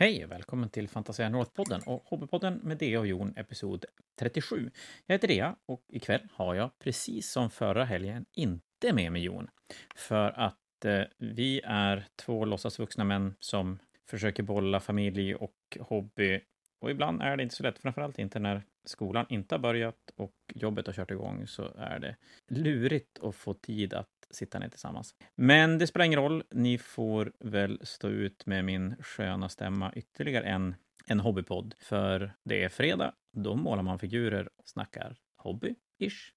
Hej och välkommen till Fantasia North-podden och Hobbypodden med Dea och Jon, episod 37. Jag heter Dea och ikväll har jag, precis som förra helgen, inte med mig Jon. För att eh, vi är två låtsasvuxna män som försöker bolla familj och hobby. Och ibland är det inte så lätt, framförallt inte när skolan inte har börjat och jobbet har kört igång, så är det lurigt att få tid att sitta ner tillsammans. Men det spelar ingen roll, ni får väl stå ut med min sköna stämma ytterligare en, en hobbypodd. För det är fredag, då målar man figurer och snackar hobby-ish.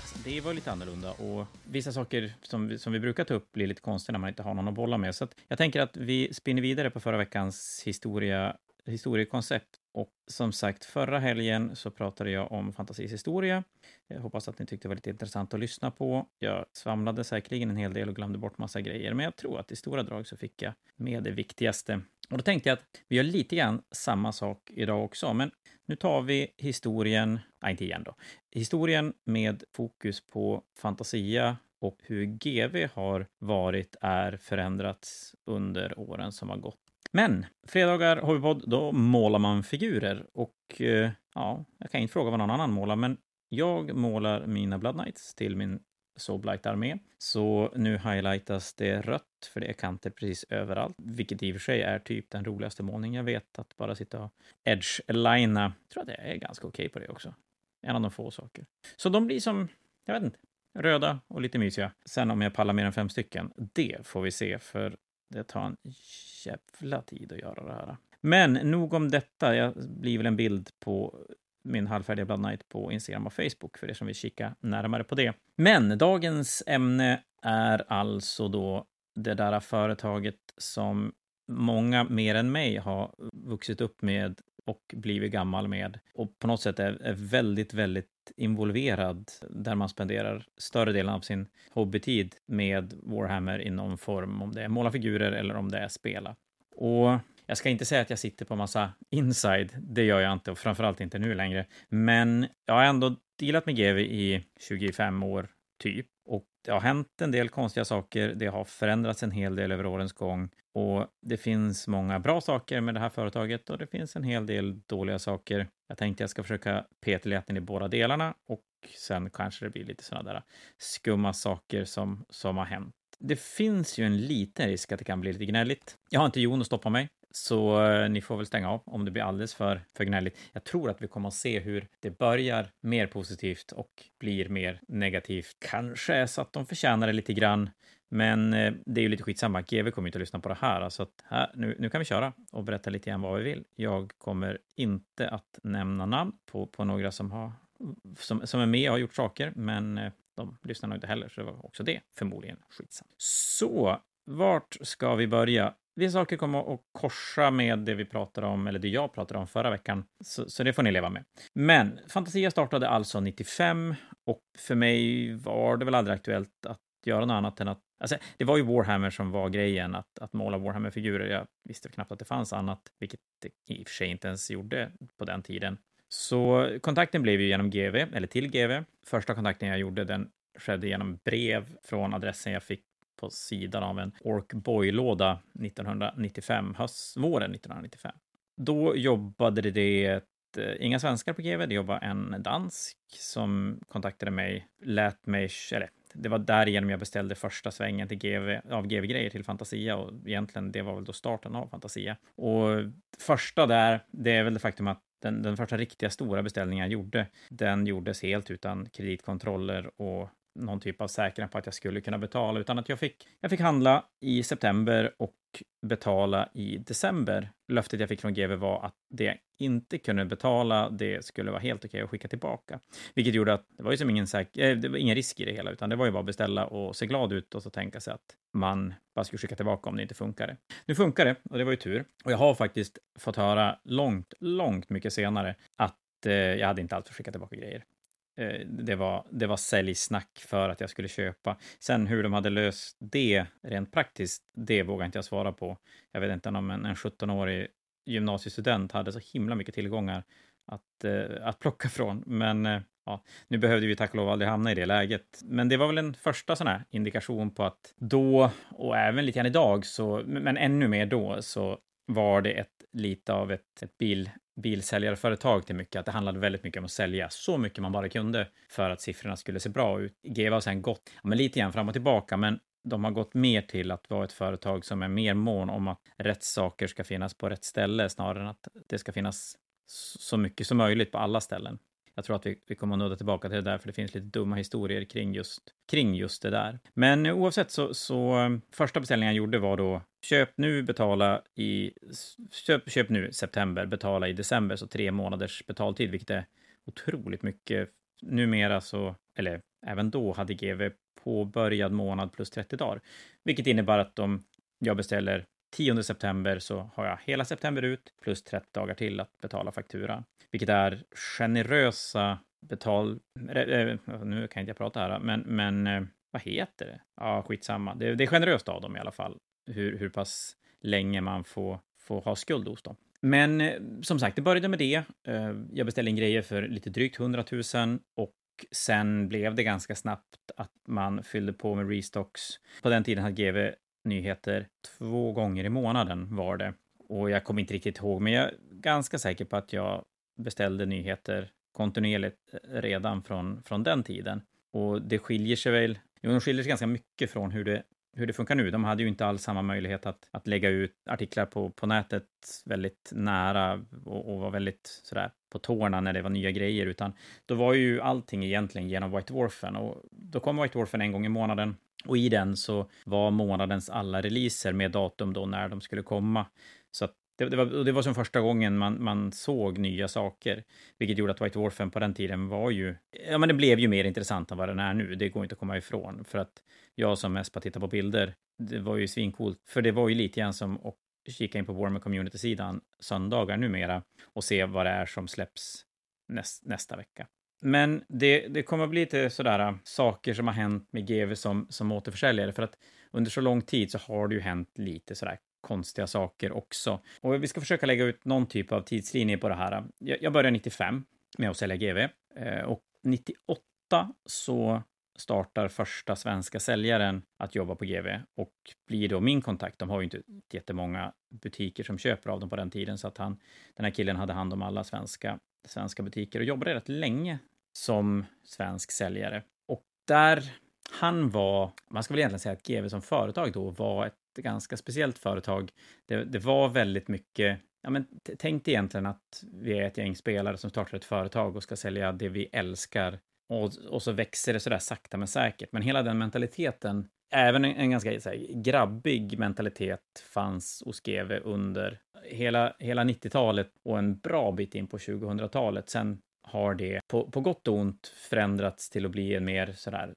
Alltså, det var lite annorlunda och vissa saker som vi, som vi brukar ta upp blir lite konstiga när man inte har någon att bolla med. Så jag tänker att vi spinner vidare på förra veckans historia historiekoncept. Och som sagt, förra helgen så pratade jag om fantasis historia. Jag hoppas att ni tyckte det var lite intressant att lyssna på. Jag svamlade säkerligen en hel del och glömde bort massa grejer, men jag tror att i stora drag så fick jag med det viktigaste. Och då tänkte jag att vi gör lite grann samma sak idag också, men nu tar vi historien, nej inte igen då, historien med fokus på Fantasia och hur GV har varit, är, förändrats under åren som har gått. Men fredagar Hobbypodd, då målar man figurer. Och eh, ja, jag kan inte fråga vad någon annan målar, men jag målar mina Blood Knights till min Soblight-armé. Så nu highlightas det rött, för det är kanter precis överallt, vilket i och för sig är typ den roligaste målningen jag vet, att bara sitta och edge-lina. Jag tror att jag är ganska okej okay på det också. En av de få saker. Så de blir som, jag vet inte, röda och lite mysiga. Sen om jag pallar mer än fem stycken, det får vi se, för det tar en jävla tid att göra det här. Men nog om detta. Jag blir väl en bild på min halvfärdiga Blood Knight på Instagram och Facebook för er som vill kika närmare på det. Men dagens ämne är alltså då det där företaget som många mer än mig har vuxit upp med och blivit gammal med och på något sätt är, är väldigt, väldigt involverad där man spenderar större delen av sin hobbytid med Warhammer i någon form, om det är måla figurer eller om det är spela. Och jag ska inte säga att jag sitter på massa inside, det gör jag inte och framförallt inte nu längre. Men jag har ändå dealat med GW i 25 år, typ. Det har hänt en del konstiga saker, det har förändrats en hel del över årens gång och det finns många bra saker med det här företaget och det finns en hel del dåliga saker. Jag tänkte jag ska försöka peta i båda delarna och sen kanske det blir lite sådana där skumma saker som, som har hänt. Det finns ju en liten risk att det kan bli lite gnälligt. Jag har inte Jon att stoppa mig, så eh, ni får väl stänga av om det blir alldeles för, för gnälligt. Jag tror att vi kommer att se hur det börjar mer positivt och blir mer negativt. Kanske så att de förtjänar det lite grann, men eh, det är ju lite skitsamma. GV kommer inte att lyssna på det här, så att här, nu, nu kan vi köra och berätta lite grann vad vi vill. Jag kommer inte att nämna namn på, på några som, har, som, som är med och har gjort saker, men eh, de lyssnar nog inte heller, så det var också det förmodligen skitsamma. Så, vart ska vi börja? Vissa saker kommer att korsa med det vi pratade om, eller det jag pratade om förra veckan, så, så det får ni leva med. Men Fantasia startade alltså 95 och för mig var det väl aldrig aktuellt att göra något annat än att Alltså, det var ju Warhammer som var grejen, att, att måla Warhammer-figurer. Jag visste knappt att det fanns annat, vilket det i och för sig inte ens gjorde på den tiden. Så kontakten blev ju genom GV, eller till GV. Första kontakten jag gjorde, den skedde genom brev från adressen jag fick på sidan av en Ork Boy-låda 1995, höstvåren 1995. Då jobbade det eh, inga svenskar på GV, det jobbade en dansk som kontaktade mig, lät mig, eller det var därigenom jag beställde första svängen till GV, av GV-grejer till Fantasia och egentligen det var väl då starten av Fantasia. Och första där, det är väl det faktum att den, den första riktiga stora beställningen jag gjorde, den gjordes helt utan kreditkontroller och någon typ av säkerhet på att jag skulle kunna betala, utan att jag fick, jag fick handla i september och betala i december. Löftet jag fick från GV var att det jag inte kunde betala, det skulle vara helt okej okay att skicka tillbaka. Vilket gjorde att det var ju som ingen, säk- äh, det var ingen risk i det hela, utan det var ju bara att beställa och se glad ut och så tänka sig att man bara skulle skicka tillbaka om det inte funkade. Nu funkar det och det var ju tur. Och jag har faktiskt fått höra långt, långt mycket senare att eh, jag hade inte alls fått skicka tillbaka grejer. Eh, det var, det var säljsnack för att jag skulle köpa. Sen hur de hade löst det rent praktiskt, det vågar inte jag svara på. Jag vet inte om en, en 17-årig gymnasiestudent hade så himla mycket tillgångar att, eh, att plocka från. Men eh, ja, nu behövde vi tack och lov aldrig hamna i det läget. Men det var väl en första sån här indikation på att då, och även lite grann idag, så, men ännu mer då, så var det ett, lite av ett, ett bil, bilsäljarföretag till mycket, att det handlade väldigt mycket om att sälja så mycket man bara kunde för att siffrorna skulle se bra ut. GV har sen gått, ja, men lite grann fram och tillbaka, men de har gått mer till att vara ett företag som är mer mån om att rätt saker ska finnas på rätt ställe snarare än att det ska finnas så mycket som möjligt på alla ställen. Jag tror att vi, vi kommer att nudda tillbaka till det där, för det finns lite dumma historier kring just, kring just det där. Men oavsett så, så första beställningen jag gjorde var då köp nu, betala i... Köp, köp nu, september, betala i december, så tre månaders betaltid, vilket är otroligt mycket. Numera så, eller även då, hade GV påbörjad månad plus 30 dagar, vilket innebär att om jag beställer 10 september så har jag hela september ut plus 30 dagar till att betala faktura, vilket är generösa betal... Eh, nu kan jag inte prata här, men, men eh, vad heter det? Ja, skitsamma. Det, det är generöst av dem i alla fall, hur, hur pass länge man får, får ha skuld hos dem. Men eh, som sagt, det började med det. Jag beställde in grejer för lite drygt 100 000 och sen blev det ganska snabbt att man fyllde på med restocks. På den tiden hade GV nyheter två gånger i månaden var det. Och jag kommer inte riktigt ihåg, men jag är ganska säker på att jag beställde nyheter kontinuerligt eh, redan från, från den tiden. Och det skiljer sig väl, jo, de skiljer sig ganska mycket från hur det, hur det funkar nu. De hade ju inte alls samma möjlighet att, att lägga ut artiklar på, på nätet väldigt nära och, och var väldigt sådär på tårna när det var nya grejer, utan då var ju allting egentligen genom White Dwarfen och då kom White Dwarfen en gång i månaden och i den så var månadens alla releaser med datum då när de skulle komma. Så det, det, var, det var som första gången man, man såg nya saker, vilket gjorde att White Warfen på den tiden var ju, ja men det blev ju mer intressant än vad den är nu, det går inte att komma ifrån, för att jag som mest bara tittar på bilder, det var ju svincoolt, för det var ju lite grann som att kika in på Warmer Community-sidan söndagar numera och se vad det är som släpps näst, nästa vecka. Men det, det kommer att bli lite sådär äh, saker som har hänt med GV som, som återförsäljare, för att under så lång tid så har det ju hänt lite sådär konstiga saker också. Och vi ska försöka lägga ut någon typ av tidslinje på det här. Jag, började 95 med att sälja GV eh, och 98 så startar första svenska säljaren att jobba på GV och blir då min kontakt. De har ju inte jättemånga butiker som köper av dem på den tiden, så att han, den här killen hade hand om alla svenska, svenska butiker och jobbade rätt länge som svensk säljare. Och där han var, man ska väl egentligen säga att GV som företag då var ett ganska speciellt företag. Det, det var väldigt mycket, ja men tänk egentligen att vi är ett gäng spelare som startar ett företag och ska sälja det vi älskar och, och så växer det sådär sakta men säkert. Men hela den mentaliteten, även en, en ganska här, grabbig mentalitet fanns hos GV under hela, hela 90-talet och en bra bit in på 2000-talet. Sen har det på, på gott och ont förändrats till att bli en mer sådär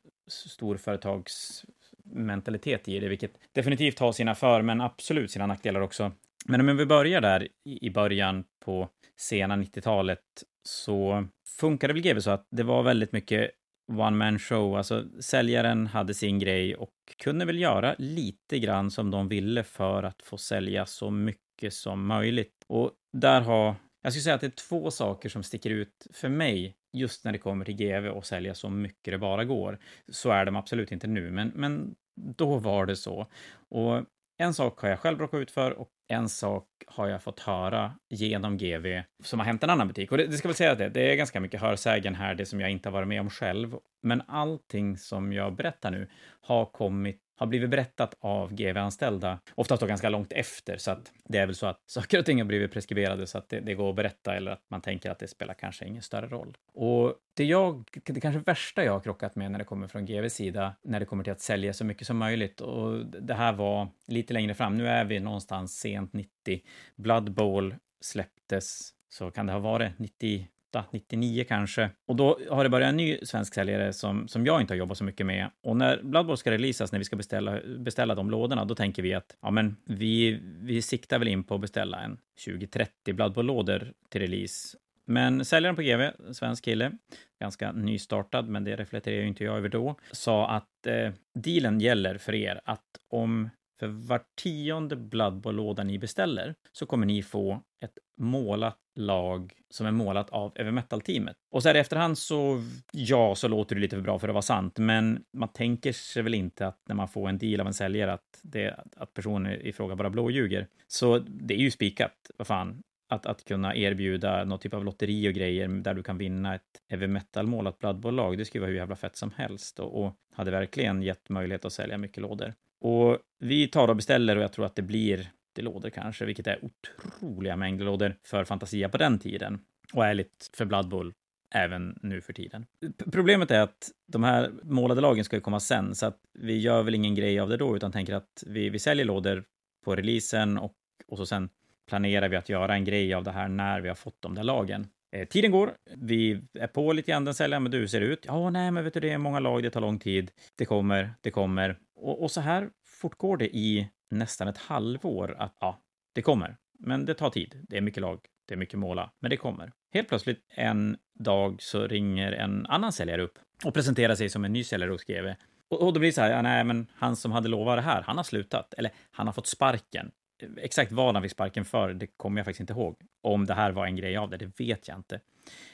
mentalitet i det, vilket definitivt har sina för, men absolut sina nackdelar också. Men om vi börjar där i början på sena 90-talet så funkade väl GW så att det var väldigt mycket one man show, alltså säljaren hade sin grej och kunde väl göra lite grann som de ville för att få sälja så mycket som möjligt. Och där har jag skulle säga att det är två saker som sticker ut för mig just när det kommer till GV och sälja så mycket det bara går. Så är de absolut inte nu, men, men då var det så. Och en sak har jag själv råkat ut för och en sak har jag fått höra genom GV som har hänt en annan butik. Och det, det ska väl säga det, det är ganska mycket hörsägen här, det som jag inte har varit med om själv. Men allting som jag berättar nu har kommit har blivit berättat av GV-anställda, oftast då ganska långt efter, så att det är väl så att saker och ting har blivit preskriberade så att det, det, går att berätta eller att man tänker att det spelar kanske ingen större roll. Och det jag, det kanske värsta jag har krockat med när det kommer från GVs sida, när det kommer till att sälja så mycket som möjligt, och det här var lite längre fram, nu är vi någonstans sent 90, Blood Bowl släpptes, så kan det ha varit 90, 99 kanske. Och då har det börjat en ny svensk säljare som, som jag inte har jobbat så mycket med. Och när Bloodborne ska releasas, när vi ska beställa, beställa de lådorna, då tänker vi att ja, men vi, vi siktar väl in på att beställa en 20-30 lådor till release. Men säljaren på GV, svensk kille, ganska nystartad, men det reflekterar ju inte jag över då, sa att eh, dealen gäller för er att om för var tionde Blood låda ni beställer så kommer ni få ett målat lag som är målat av Ever Metal-teamet. Och så här i efterhand så, ja, så låter det lite för bra för att vara sant, men man tänker sig väl inte att när man får en deal av en säljare att, det, att personen i fråga bara blåljuger. Så det är ju spikat, vad fan. Att, att kunna erbjuda någon typ av lotteri och grejer där du kan vinna ett Ever Metal-målat Blood lag det skulle vara hur jävla fett som helst och, och hade verkligen gett möjlighet att sälja mycket lådor. Och vi tar och beställer och jag tror att det blir lådor kanske, vilket är otroliga mängder lådor för Fantasia på den tiden. Och ärligt för Blood Bowl även nu för tiden. P problemet är att de här målade lagen ska ju komma sen, så att vi gör väl ingen grej av det då, utan tänker att vi, vi säljer lådor på releasen och, och så sen planerar vi att göra en grej av det här när vi har fått de där lagen. Eh, tiden går, vi är på lite grann den säljaren, men du ser ut. Ja, nej, men vet du, det är många lag, det tar lång tid. Det kommer, det kommer. Och, och så här fortgår det i nästan ett halvår att ja, det kommer. Men det tar tid. Det är mycket lag, det är mycket måla, men det kommer. Helt plötsligt en dag så ringer en annan säljare upp och presenterar sig som en ny säljare hos skriver. Och, och då blir det så här, ja, nej, men han som hade lovat det här, han har slutat. Eller han har fått sparken. Exakt vad han fick sparken för, det kommer jag faktiskt inte ihåg. Om det här var en grej av det, det vet jag inte.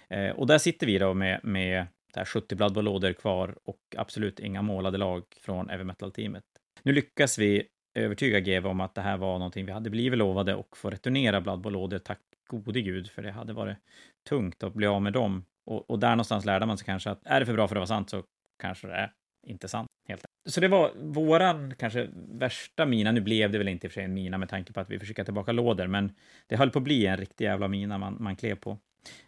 Eh, och där sitter vi då med, med 70 Blood lådor kvar och absolut inga målade lag från Ever Metal-teamet. Nu lyckas vi övertyga GV om att det här var någonting vi hade blivit lovade och få returnera Blood Bowl tack gode gud, för det hade varit tungt att bli av med dem. Och, och, där någonstans lärde man sig kanske att är det för bra för att vara sant så kanske det är inte sant. Helt Så det var våran kanske värsta mina. Nu blev det väl inte i och för sig en mina med tanke på att vi försöker tillbaka lådor, men det höll på att bli en riktig jävla mina man, man klev på.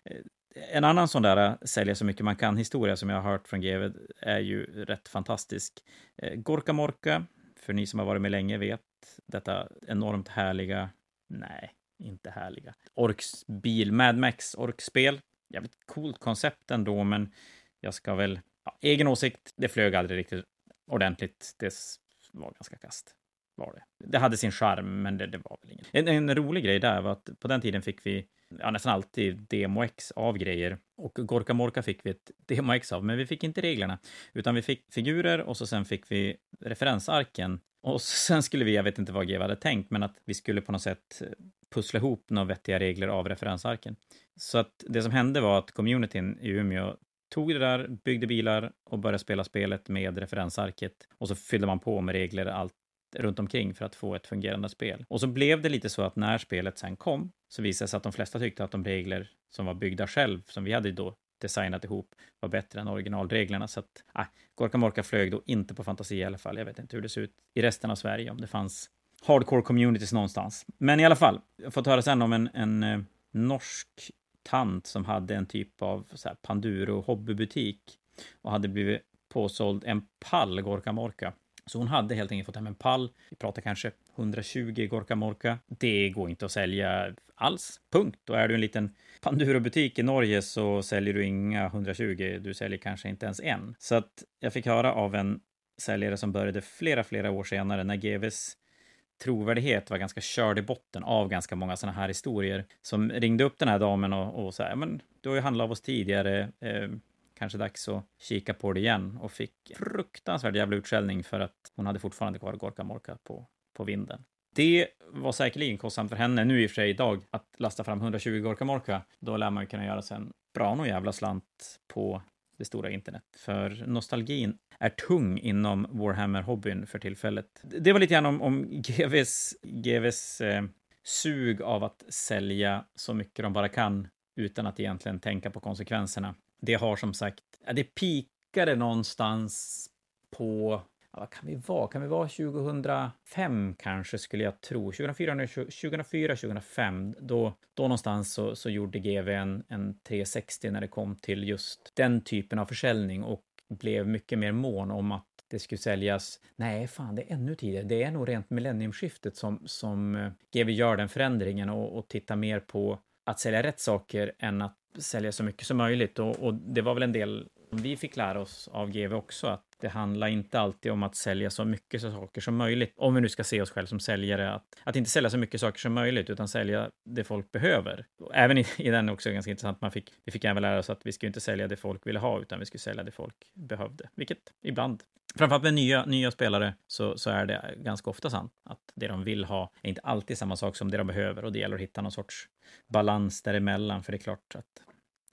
Eh, en annan sån där äh, sälja så mycket man kan historia som jag har hört från GV är ju rätt fantastisk. Eh, Gorka Morka för ni som har varit med länge vet detta enormt härliga, nej, inte härliga, orksbil, Mad Max orkspel. Jävligt coolt koncept ändå, men jag ska väl, ja, egen åsikt, det flög aldrig riktigt ordentligt. Det var ganska kast. Var det. det hade sin charm, men det, det var väl inget. En, en, rolig grej där var att på den tiden fick vi ja, nästan alltid demo-ex av grejer. Och Gorka Morka fick vi ett demo-ex av, men vi fick inte reglerna. Utan vi fick figurer och så sen fick vi referensarken. Och sen skulle vi, jag vet inte vad GW hade tänkt, men att vi skulle på något sätt pussla ihop några vettiga regler av referensarken. Så att det som hände var att communityn i Umeå tog det där, byggde bilar och började spela spelet med referensarket. Och så fyllde man på med regler allt runt omkring för att få ett fungerande spel. Och så blev det lite så att när spelet sen kom så visade det sig att de flesta tyckte att de regler som var byggda själv, som vi hade då designat ihop, var bättre än originalreglerna. Så att, ah, äh, Gorka Morka flög då inte på fantasi i alla fall. Jag vet inte hur det ser ut i resten av Sverige, om det fanns hardcore communities någonstans. Men i alla fall, jag har fått höra sen om en, en eh, norsk tant som hade en typ av så här, Panduro hobbybutik och hade blivit påsåld en pall Gorka Morka så hon hade helt enkelt fått hem en pall. Vi pratar kanske 120 Gorka Morka. Det går inte att sälja alls. Punkt. Då är du en liten Panduro-butik i Norge så säljer du inga 120. Du säljer kanske inte ens en. Så att jag fick höra av en säljare som började flera, flera år senare när GVs trovärdighet var ganska körd i botten av ganska många sådana här historier som ringde upp den här damen och, och sa, ja men du har ju handlat av oss tidigare, eh, kanske dags att kika på det igen och fick fruktansvärd jävla utskällning för att hon hade fortfarande kvar Gorka Morka på, på vinden. Det var säkerligen kostsamt för henne nu i och för sig idag att lasta fram 120 Gorka Morka. Då lär man ju kunna göra sig en bra nog jävla slant på det stora internet. För nostalgin är tung inom Warhammer-hobbyn för tillfället. Det var lite grann om, om GVs, GVs eh, sug av att sälja så mycket de bara kan utan att egentligen tänka på konsekvenserna det har som sagt, det pikade någonstans på vad kan vi vara? Kan vi vara 2005 kanske skulle jag tro? 2004, 2004 2005, då, då någonstans så, så gjorde GV en, en 360 när det kom till just den typen av försäljning och blev mycket mer mån om att det skulle säljas. Nej, fan, det är ännu tidigare. Det är nog rent millenniumskiftet som, som eh, GV gör den förändringen och, och tittar mer på att sälja rätt saker än att sälja så mycket som möjligt. Och, och, det var väl en del vi fick lära oss av GV också, att det handlar inte alltid om att sälja så mycket saker som möjligt. Om vi nu ska se oss själva som säljare, att, att inte sälja så mycket saker som möjligt, utan sälja det folk behöver. Även i, i den också ganska intressant, man fick, vi fick även lära oss att vi skulle inte sälja det folk ville ha, utan vi skulle sälja det folk behövde, vilket ibland framförallt med nya, nya spelare så, så är det ganska ofta sant att det de vill ha är inte alltid samma sak som det de behöver och det gäller att hitta någon sorts balans däremellan, för det är klart att,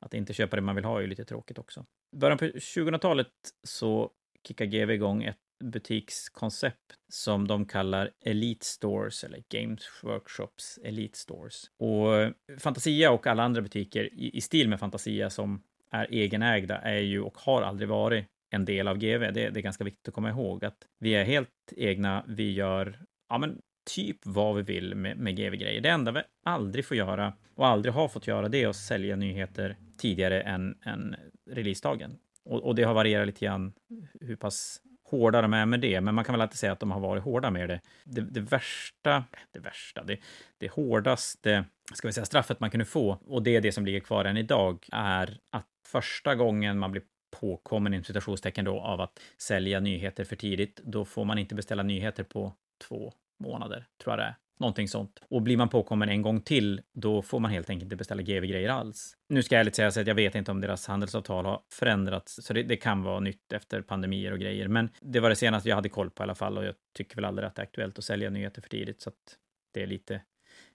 att inte köpa det man vill ha är ju lite tråkigt också. I början på 2000-talet så kickar GV igång ett butikskoncept som de kallar Elite Stores eller Games Workshops Elite Stores. Och Fantasia och alla andra butiker i, i stil med Fantasia som är egenägda är ju och har aldrig varit en del av GV. Det, det, är ganska viktigt att komma ihåg att vi är helt egna. Vi gör ja, men typ vad vi vill med, med GV-grejer. Det enda vi aldrig får göra och aldrig har fått göra det är att sälja nyheter tidigare än, än releasedagen. Och, och det har varierat lite grann hur pass hårda de är med det, men man kan väl alltid säga att de har varit hårda med det. Det, det värsta, det värsta, det, det hårdaste, ska vi säga, straffet man kunde få, och det är det som ligger kvar än idag, är att första gången man blir påkommen, inom citationstecken då, av att sälja nyheter för tidigt, då får man inte beställa nyheter på två månader, tror jag det är. Någonting sånt. Och blir man påkommen en gång till, då får man helt enkelt inte beställa GV-grejer alls. Nu ska jag ärligt säga att jag vet inte om deras handelsavtal har förändrats, så det, det, kan vara nytt efter pandemier och grejer. Men det var det senaste jag hade koll på i alla fall och jag tycker väl aldrig att det är aktuellt att sälja nyheter för tidigt, så att det är lite,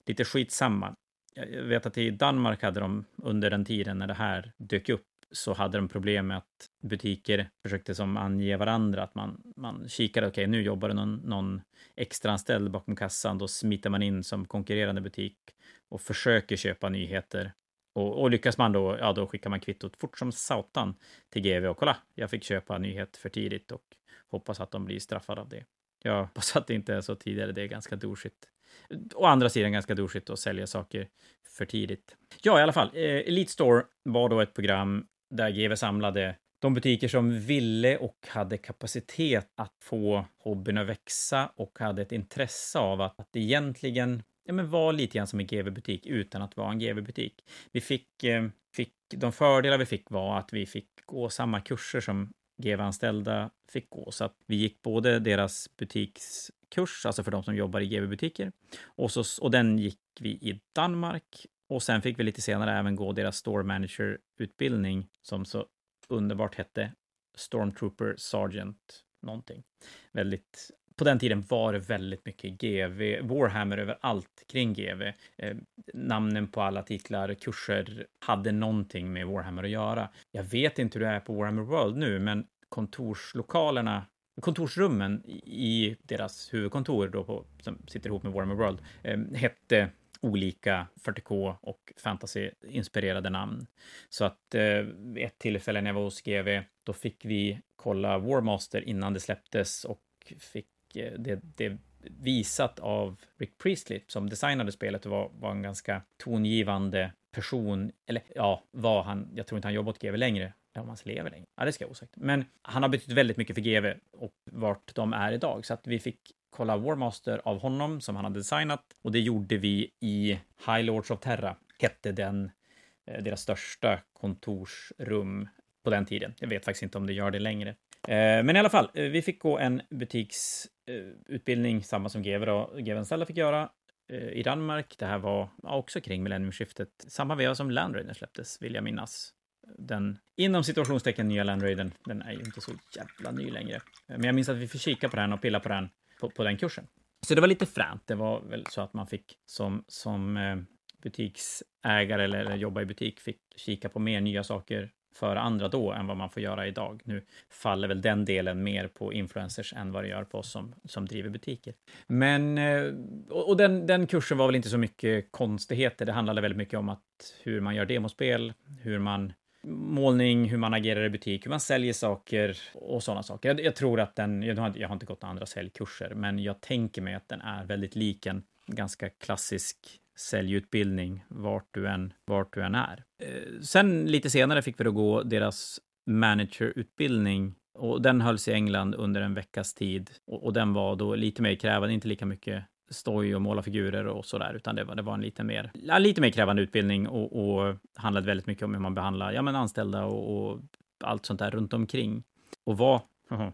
lite skitsamma. Jag vet att i Danmark hade de under den tiden när det här dök upp så hade de problem med att butiker försökte som ange varandra, att man, man kikade, okej, okay, nu jobbar det någon, någon extraanställd bakom kassan, då smiter man in som konkurrerande butik och försöker köpa nyheter. Och, och lyckas man då, ja, då skickar man kvittot fort som satan till GV och kolla, jag fick köpa nyhet för tidigt och hoppas att de blir straffade av det. Jag hoppas att det inte är så tidigare, det är ganska dorsigt. Å andra sidan ganska dorsigt att sälja saker för tidigt. Ja, i alla fall. Eh, Elite Store var då ett program där GW samlade de butiker som ville och hade kapacitet att få hobbyn att växa och hade ett intresse av att, att egentligen ja, men var lite grann som en GV-butik utan att vara en GV-butik. Vi fick, eh, fick, de fördelar vi fick var att vi fick gå samma kurser som GV-anställda fick gå, så att vi gick både deras butikskurs, alltså för de som jobbar i GV-butiker, och, så, och den gick vi i Danmark och sen fick vi lite senare även gå deras Store Manager-utbildning som så underbart hette Stormtrooper Sergeant någonting. Väldigt på den tiden var det väldigt mycket GV, Warhammer överallt kring GV. Eh, namnen på alla titlar, kurser hade någonting med Warhammer att göra. Jag vet inte hur det är på Warhammer World nu, men kontorslokalerna kontorsrummen i deras huvudkontor då på, som sitter ihop med Warhammer World eh, hette olika 40K och fantasy-inspirerade namn. Så att eh, vid ett tillfälle när jag var hos GV, då fick vi kolla Warmaster innan det släpptes och fick eh, det, det visat av Rick Priestley som designade spelet och var, var en ganska tongivande person. Eller ja, var han, jag tror inte han jobbat åt GV längre, eller om han lever längre. Ja, det ska jag osagt. Men han har betytt väldigt mycket för GV och vart de är idag. Så att vi fick kolla Warmaster av honom som han hade designat och det gjorde vi i High Lords of Terra, hette den eh, deras största kontorsrum på den tiden. Jag vet faktiskt inte om det gör det längre. Eh, men i alla fall, eh, vi fick gå en butiksutbildning, samma som GV då, GV-anställda fick göra i Danmark. Det här var också kring millenniumskiftet, samma veva som Land Raider släpptes, vill jag minnas. Den, inom situationstecken, nya Land Raidern, den är ju inte så jävla ny längre. Men jag minns att vi fick kika på den och pilla på den på, på den kursen. Så det var lite fränt. Det var väl så att man fick som, som eh, butiksägare eller, eller jobba i butik fick kika på mer nya saker för andra då än vad man får göra idag. Nu faller väl den delen mer på influencers än vad det gör på oss som, som driver butiker. Men, eh, och den, den kursen var väl inte så mycket konstigheter. Det handlade väldigt mycket om att hur man gör demospel, hur man målning, hur man agerar i butik, hur man säljer saker och sådana saker. Jag, jag tror att den, jag har, jag har inte gått andra säljkurser, men jag tänker mig att den är väldigt lik en ganska klassisk säljutbildning vart du än, vart du än är. Eh, sen lite senare fick vi då gå deras managerutbildning och den hölls i England under en veckas tid och, och den var då lite mer krävande, inte lika mycket stoj och måla figurer och sådär, utan det var, det var en lite mer, lite mer krävande utbildning och, och handlade väldigt mycket om hur man behandlar ja, men anställda och, och allt sånt där runt omkring. Och var,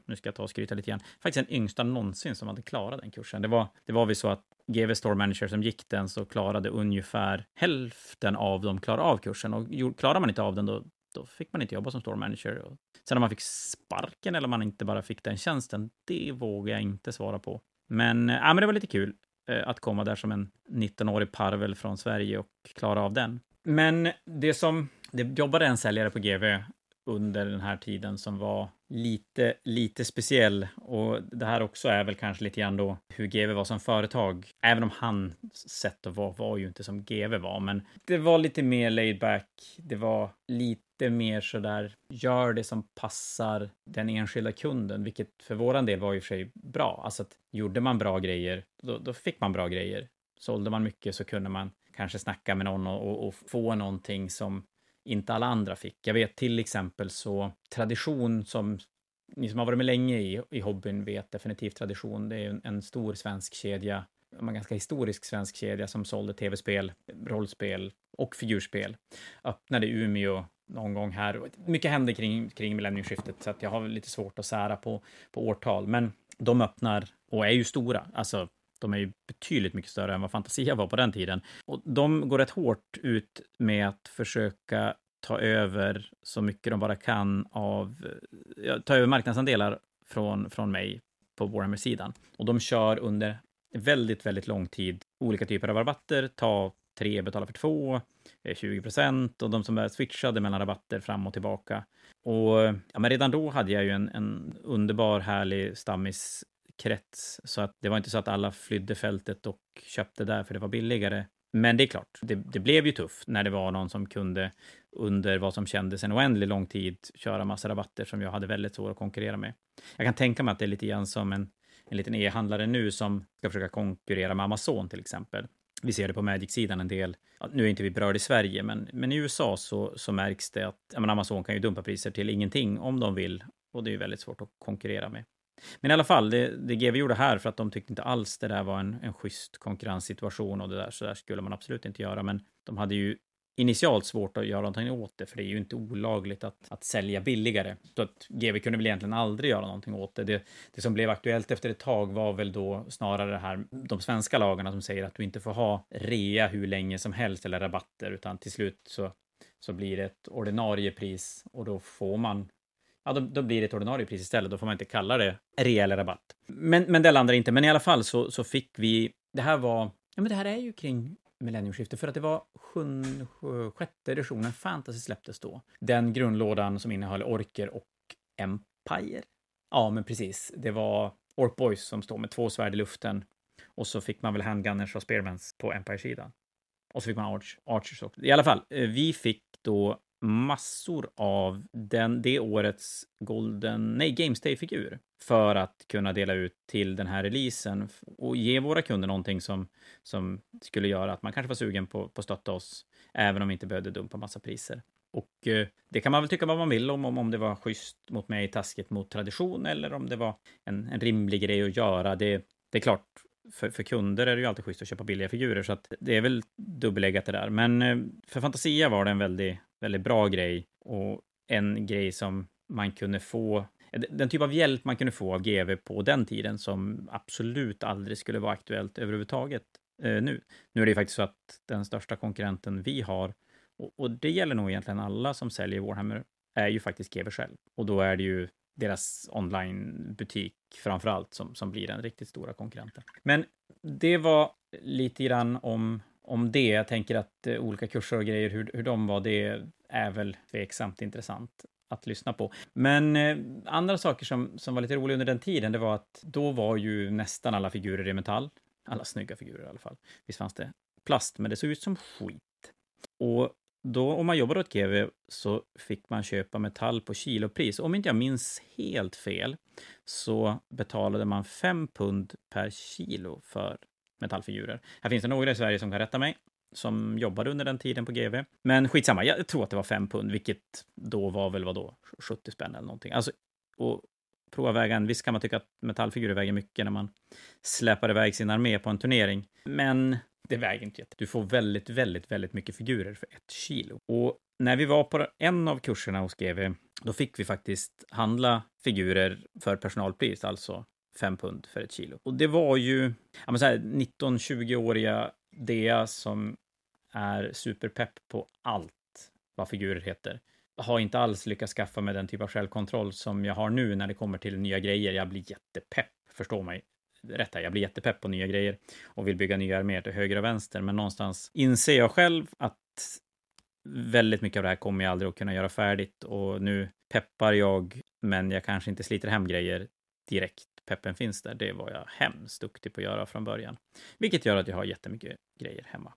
nu ska jag ta och skryta lite grann, faktiskt den yngsta någonsin som hade klarat den kursen. Det var, det var vi så att GV Store Manager som gick den så klarade ungefär hälften av dem klara av kursen och klarar man inte av den då då fick man inte jobba som store manager. Sen om man fick sparken eller om man inte bara fick den tjänsten, det vågar jag inte svara på. Men, eh, ja, men det var lite kul eh, att komma där som en 19-årig parvel från Sverige och klara av den. Men det som, det jobbade en säljare på GV under den här tiden som var lite, lite speciell. Och det här också är väl kanske lite grann då hur GV var som företag. Även om han sätt att vara var ju inte som GV var, men det var lite mer laid back. Det var lite mer så där gör det som passar den enskilda kunden, vilket för våran del var ju för sig bra. Alltså att gjorde man bra grejer, då, då fick man bra grejer. Sålde man mycket så kunde man kanske snacka med någon och, och, och få någonting som inte alla andra fick. Jag vet till exempel så tradition som ni som har varit med länge i, i hobbyn vet definitivt tradition. Det är en, en stor svensk kedja, en ganska historisk svensk kedja som sålde tv-spel, rollspel och figurspel. Öppnade i Umeå någon gång här. Mycket hände kring, kring millennieskiftet så att jag har lite svårt att sära på, på årtal, men de öppnar och är ju stora. Alltså, de är ju betydligt mycket större än vad Fantasia var på den tiden. Och de går rätt hårt ut med att försöka ta över så mycket de bara kan av, eh, ja, ta över marknadsandelar från, från mig på Warhammer-sidan. Och de kör under väldigt, väldigt lång tid olika typer av rabatter, ta tre, betala för två, eh, 20 procent och de som är switchade mellan rabatter fram och tillbaka. Och ja, men redan då hade jag ju en, en underbar, härlig stammis krets. Så att det var inte så att alla flydde fältet och köpte där för det var billigare. Men det är klart, det, det, blev ju tufft när det var någon som kunde under vad som kändes en oändlig lång tid köra massa rabatter som jag hade väldigt svårt att konkurrera med. Jag kan tänka mig att det är lite grann som en, en liten e-handlare nu som ska försöka konkurrera med Amazon till exempel. Vi ser det på Magic-sidan en del. nu är inte vi berörda i Sverige, men, men i USA så, så märks det att menar, Amazon kan ju dumpa priser till ingenting om de vill och det är ju väldigt svårt att konkurrera med. Men i alla fall, det, det GV gjorde här för att de tyckte inte alls det där var en, en schysst konkurrenssituation och det där, så där skulle man absolut inte göra. Men de hade ju initialt svårt att göra någonting åt det, för det är ju inte olagligt att, att sälja billigare. Så att GV kunde väl egentligen aldrig göra någonting åt det. det. det. som blev aktuellt efter ett tag var väl då snarare det här, de svenska lagarna som säger att du inte får ha rea hur länge som helst eller rabatter, utan till slut så, så blir det ett ordinarie pris och då får man ja, då, då, blir det ett ordinarie pris istället. Då får man inte kalla det rejäl rabatt. Men, men det landar inte. Men i alla fall så, så fick vi... Det här var... Ja, men det här är ju kring millenniumskiftet för att det var sjunde, sjätte editionen Fantasy släpptes då. Den grundlådan som innehöll orker och Empire. Ja, men precis. Det var Ork Boys som står med två svärd i luften och så fick man väl handgunners och spearmans på Empire-sidan. Och så fick man Arch, Archers också. I alla fall, eh, vi fick då massor av den, det årets Golden, nej, Games Day-figur för att kunna dela ut till den här releasen och ge våra kunder någonting som, som skulle göra att man kanske var sugen på, att stötta oss, även om vi inte behövde dumpa massa priser. Och eh, det kan man väl tycka vad man vill om, om, om det var schysst mot mig, taskigt mot tradition, eller om det var en, en rimlig grej att göra. Det, det är klart, för, för, kunder är det ju alltid schysst att köpa billiga figurer, så att det är väl dubbeläggat det där. Men eh, för Fantasia var det en väldigt, väldigt bra grej och en grej som man kunde få eh, den typ av hjälp man kunde få av GV på den tiden som absolut aldrig skulle vara aktuellt överhuvudtaget eh, nu. Nu är det ju faktiskt så att den största konkurrenten vi har, och, och, det gäller nog egentligen alla som säljer Warhammer, är ju faktiskt GV själv. Och då är det ju deras onlinebutik framför allt som, som blir den riktigt stora konkurrenten. Men det var lite grann om, om det. Jag tänker att eh, olika kurser och grejer, hur, hur de var, det är väl tveksamt intressant att lyssna på. Men eh, andra saker som, som var lite roliga under den tiden, det var att då var ju nästan alla figurer i metall. Alla snygga figurer i alla fall. Visst fanns det plast, men det såg ut som skit. Och då, om man jobbade åt GW, så fick man köpa metall på kilopris. Om inte jag minns helt fel så betalade man 5 pund per kilo för metallfigurer. Här finns det några i Sverige som kan rätta mig, som jobbade under den tiden på GV. Men skitsamma, jag tror att det var 5 pund, vilket då var väl vadå, 70 spänn eller någonting. Alltså, och prova väga en, visst kan man tycka att metallfigurer väger mycket när man släpar iväg sin armé på en turnering, men det väger inte jätte. Du får väldigt, väldigt, väldigt mycket figurer för ett kilo. Och när vi var på en av kurserna hos GV, då fick vi faktiskt handla figurer för personalpris, alltså 5 pund för ett kilo. Och det var ju 19-20-åriga DEA som är superpepp på allt vad figurer heter. har inte alls lyckats skaffa mig den typ av självkontroll som jag har nu när det kommer till nya grejer. Jag blir jättepepp, förstå mig rätt här, jag blir jättepepp på nya grejer och vill bygga nya arméer till höger och vänster, men någonstans inser jag själv att väldigt mycket av det här kommer jag aldrig att kunna göra färdigt och nu peppar jag, men jag kanske inte sliter hem grejer direkt. Peppen finns där. Det var jag hemskt duktig på att göra från början, vilket gör att jag har jättemycket grejer hemma.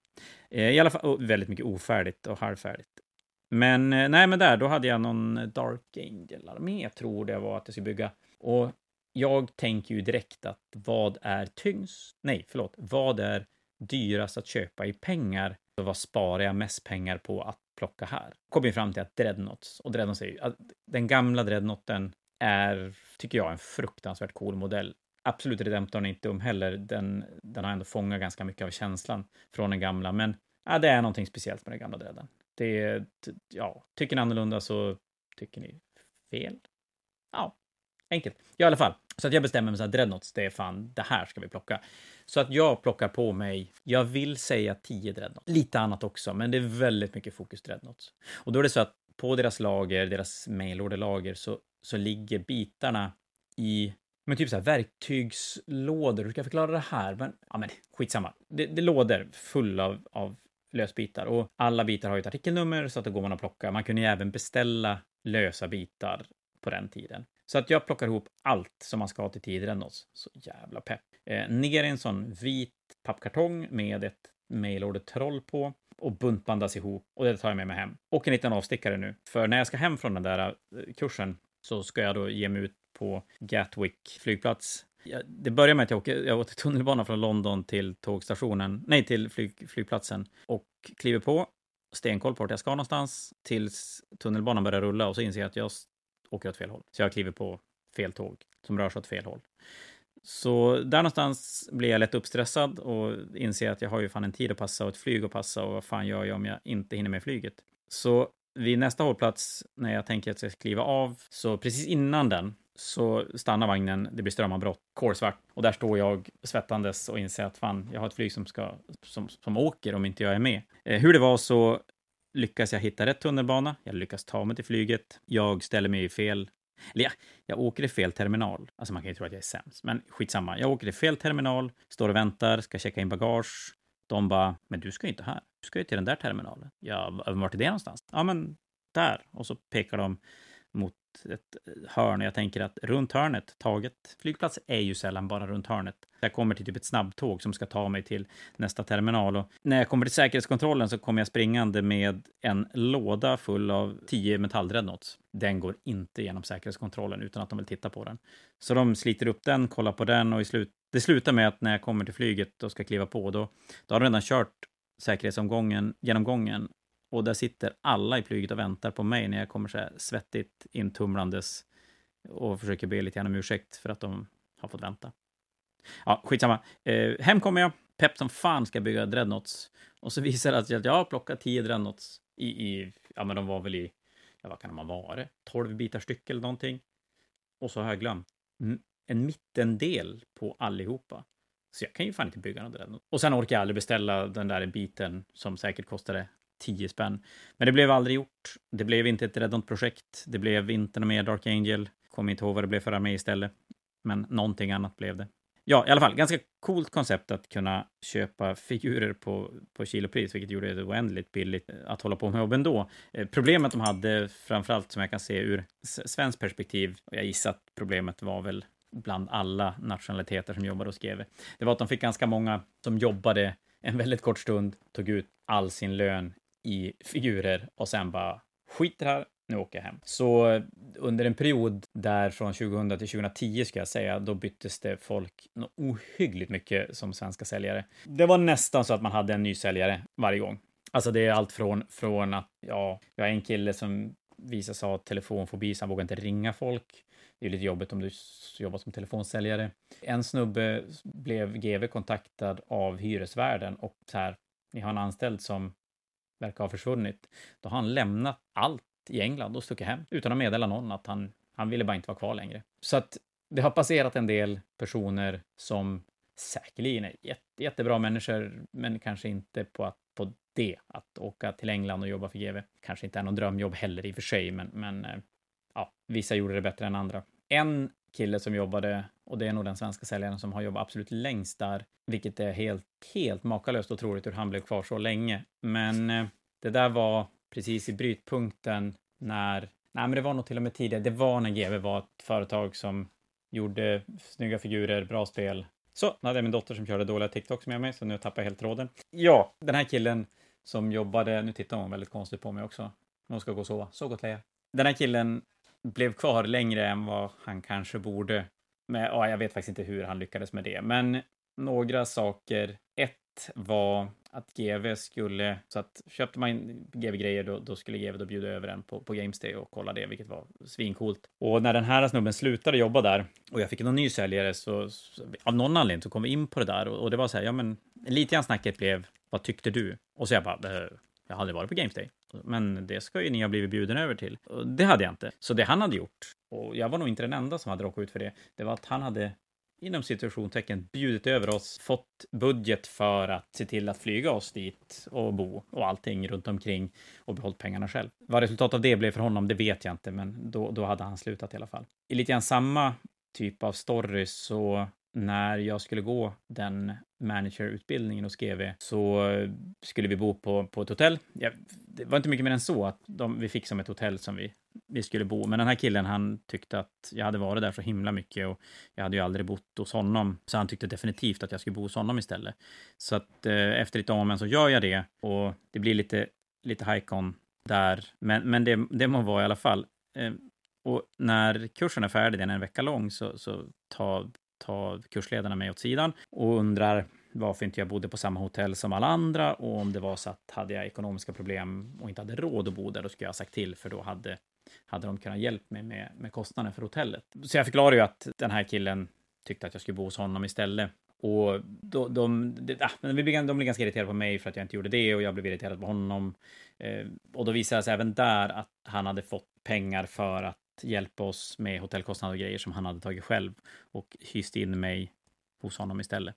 Eh, I alla fall väldigt mycket ofärdigt och halvfärdigt. Men eh, nej, men där, då hade jag någon Dark Angel-armé, tror det var att jag skulle bygga. Och jag tänker ju direkt att vad är tyngst? Nej, förlåt. Vad är dyrast att köpa i pengar? Och vad sparar jag mest pengar på att plocka här? Kom vi fram till att Dreadnoughts, och Dreadnoughts är ju, den gamla Dreadnoughten är, tycker jag, en fruktansvärt cool modell. Absolut Redemptorn är inte dum heller. Den, den har ändå fångat ganska mycket av känslan från den gamla, men ja, det är någonting speciellt med den gamla Dreaden. Det, ja, tycker ni annorlunda så tycker ni fel. Ja, enkelt. Ja, i alla fall. Så att jag bestämmer mig så att Dreadnoughts, det är fan, det här ska vi plocka. Så att jag plockar på mig, jag vill säga 10 Dreadnoughts. Lite annat också, men det är väldigt mycket fokus Dreadnoughts. Och då är det så att på deras lager, deras mailorderlager, så, så ligger bitarna i men typ så här verktygslådor. Hur ska jag förklara det här? Men, ja, men skitsamma. Det, det är lådor fulla av, av lösbitar och alla bitar har ju ett artikelnummer så att då går man och plockar. Man kunde ju även beställa lösa bitar på den tiden. Så att jag plockar ihop allt som man ska ha till Tidrennos. Så jävla pepp. Eh, ner i en sån vit pappkartong med ett mailorder-troll på och buntbandas ihop och det tar jag med mig hem. Och en liten avstickare nu, för när jag ska hem från den där eh, kursen så ska jag då ge mig ut på Gatwick flygplats. Det börjar med att jag åker, jag åker tunnelbana från London till tågstationen, nej till flyg, flygplatsen och kliver på, stenkoll på vart jag ska någonstans tills tunnelbanan börjar rulla och så inser jag att jag åker åt fel håll. Så jag kliver på fel tåg som rör sig åt fel håll. Så där någonstans blir jag lätt uppstressad och inser att jag har ju fan en tid att passa och ett flyg att passa och vad fan gör jag om jag inte hinner med flyget? Så vid nästa hållplats, när jag tänker att jag ska kliva av, så precis innan den så stannar vagnen, det blir strömavbrott, kolsvart. Och där står jag svettandes och inser att fan, jag har ett flyg som, ska, som, som åker om inte jag är med. Eh, hur det var så lyckas jag hitta rätt tunnelbana. Jag lyckas ta mig till flyget. Jag ställer mig i fel eller ja, jag åker i fel terminal. Alltså man kan ju tro att jag är sämst, men skitsamma. Jag åker i fel terminal, står och väntar, ska checka in bagage. De bara, men du ska ju inte här. Du ska ju till den där terminalen. Ja, vart är det någonstans? Ja, men där. Och så pekar de mot ett hörn. och Jag tänker att runt hörnet, taget, flygplats är ju sällan bara runt hörnet. Jag kommer till typ ett snabbtåg som ska ta mig till nästa terminal och när jag kommer till säkerhetskontrollen så kommer jag springande med en låda full av tio metalldreadnoughts. Den går inte genom säkerhetskontrollen utan att de vill titta på den. Så de sliter upp den, kollar på den och i slut, det slutar med att när jag kommer till flyget och ska kliva på, då, då har de redan kört säkerhetsomgången, genomgången och där sitter alla i flyget och väntar på mig när jag kommer så här svettigt intumlandes och försöker be lite grann om ursäkt för att de har fått vänta. Ja, skitsamma. Eh, hem kommer jag. Pepp som fan ska bygga dreadnoughts. Och så visar det sig att jag har plockat tio dreadnoughts i, i, ja men de var väl i, ja vad kan de ha varit? 12 bitar styck eller någonting. Och så har jag glömt en mittendel på allihopa. Så jag kan ju fan inte bygga någon dreadnought. Och sen orkar jag aldrig beställa den där biten som säkert kostade 10 spänn. Men det blev aldrig gjort. Det blev inte ett Redont-projekt. Det blev inte något mer Dark Angel. Kommer inte ihåg vad det blev för armé istället. Men någonting annat blev det. Ja, i alla fall, ganska coolt koncept att kunna köpa figurer på, på kilopris, vilket gjorde det oändligt billigt att hålla på med jobben då. Eh, problemet de hade, framförallt som jag kan se ur svenskt perspektiv, och jag gissar att problemet var väl bland alla nationaliteter som jobbade hos GW, det var att de fick ganska många som jobbade en väldigt kort stund, tog ut all sin lön i figurer och sen bara skit det här, nu åker jag hem. Så eh, under en period där från 2000 till 2010 ska jag säga, då byttes det folk ohyggligt mycket som svenska säljare. Det var nästan så att man hade en ny säljare varje gång. Alltså det är allt från, från att, ja, jag har en kille som visar sig ha telefonfobi så han vågar inte ringa folk. Det är lite jobbigt om du jobbar som telefonsäljare. En snubbe blev GV kontaktad av hyresvärden och så här, ni har en anställd som verkar ha försvunnit. Då har han lämnat allt i England och stuckit hem utan att meddela någon att han, han ville bara inte vara kvar längre. Så att det har passerat en del personer som säkerligen är jätte, jättebra människor, men kanske inte på, att, på det, att åka till England och jobba för GV. Kanske inte är någon drömjobb heller i och för sig, men, men eh, ja, vissa gjorde det bättre än andra. En kille som jobbade, och det är nog den svenska säljaren som har jobbat absolut längst där, vilket är helt, helt makalöst otroligt hur han blev kvar så länge. Men eh, det där var precis i brytpunkten när, nej men det var nog till och med tidigare, det var när GV var ett företag som gjorde snygga figurer, bra spel. Så, nu hade jag min dotter som körde dåliga TikToks med mig, så nu tappar jag helt tråden. Ja, den här killen som jobbade, nu tittar hon väldigt konstigt på mig också. Hon ska gå och sova. Så gott Leia. Den här killen blev kvar längre än vad han kanske borde. Men, ja, jag vet faktiskt inte hur han lyckades med det, men några saker. Ett var att GV skulle, så att köpte man GV-grejer då, då, skulle GV då bjuda över en på, på Gamesday och kolla det, vilket var svincoolt. Och när den här snubben slutade jobba där och jag fick någon ny säljare så, så av någon anledning så kom vi in på det där och, och det var så här, ja men lite grann snacket blev, vad tyckte du? Och så jag bara, eh, jag har aldrig varit på Gamesday. Men det ska ju ni ha blivit bjuden över till. Och det hade jag inte. Så det han hade gjort, och jag var nog inte den enda som hade råkat ut för det, det var att han hade inom situationstecken bjudit över oss, fått budget för att se till att flyga oss dit och bo och allting runt omkring och behållit pengarna själv. Vad resultatet av det blev för honom, det vet jag inte, men då, då hade han slutat i alla fall. I lite grann samma typ av story så när jag skulle gå den managerutbildningen hos GV så skulle vi bo på, på ett hotell. Ja, det var inte mycket mer än så att de, vi fick som ett hotell som vi, vi skulle bo. Men den här killen, han tyckte att jag hade varit där så himla mycket och jag hade ju aldrig bott hos honom. Så han tyckte definitivt att jag skulle bo hos honom istället. Så att eh, efter lite om så gör jag det och det blir lite, lite hajkon där. Men, men det, det må vara i alla fall. Eh, och när kursen är färdig, den är en vecka lång, så, så tar tar kursledarna mig åt sidan och undrar varför inte jag bodde på samma hotell som alla andra och om det var så att hade jag ekonomiska problem och inte hade råd att bo där, då skulle jag ha sagt till, för då hade, hade de kunnat hjälpa mig med, med kostnaden för hotellet. Så jag förklarar ju att den här killen tyckte att jag skulle bo hos honom istället. Och då, de, ah, de, de, blev ganska irriterade på mig för att jag inte gjorde det och jag blev irriterad på honom. Eh, och då visade det sig även där att han hade fått pengar för att hjälpa oss med hotellkostnader och grejer som han hade tagit själv och hyst in mig hos honom istället.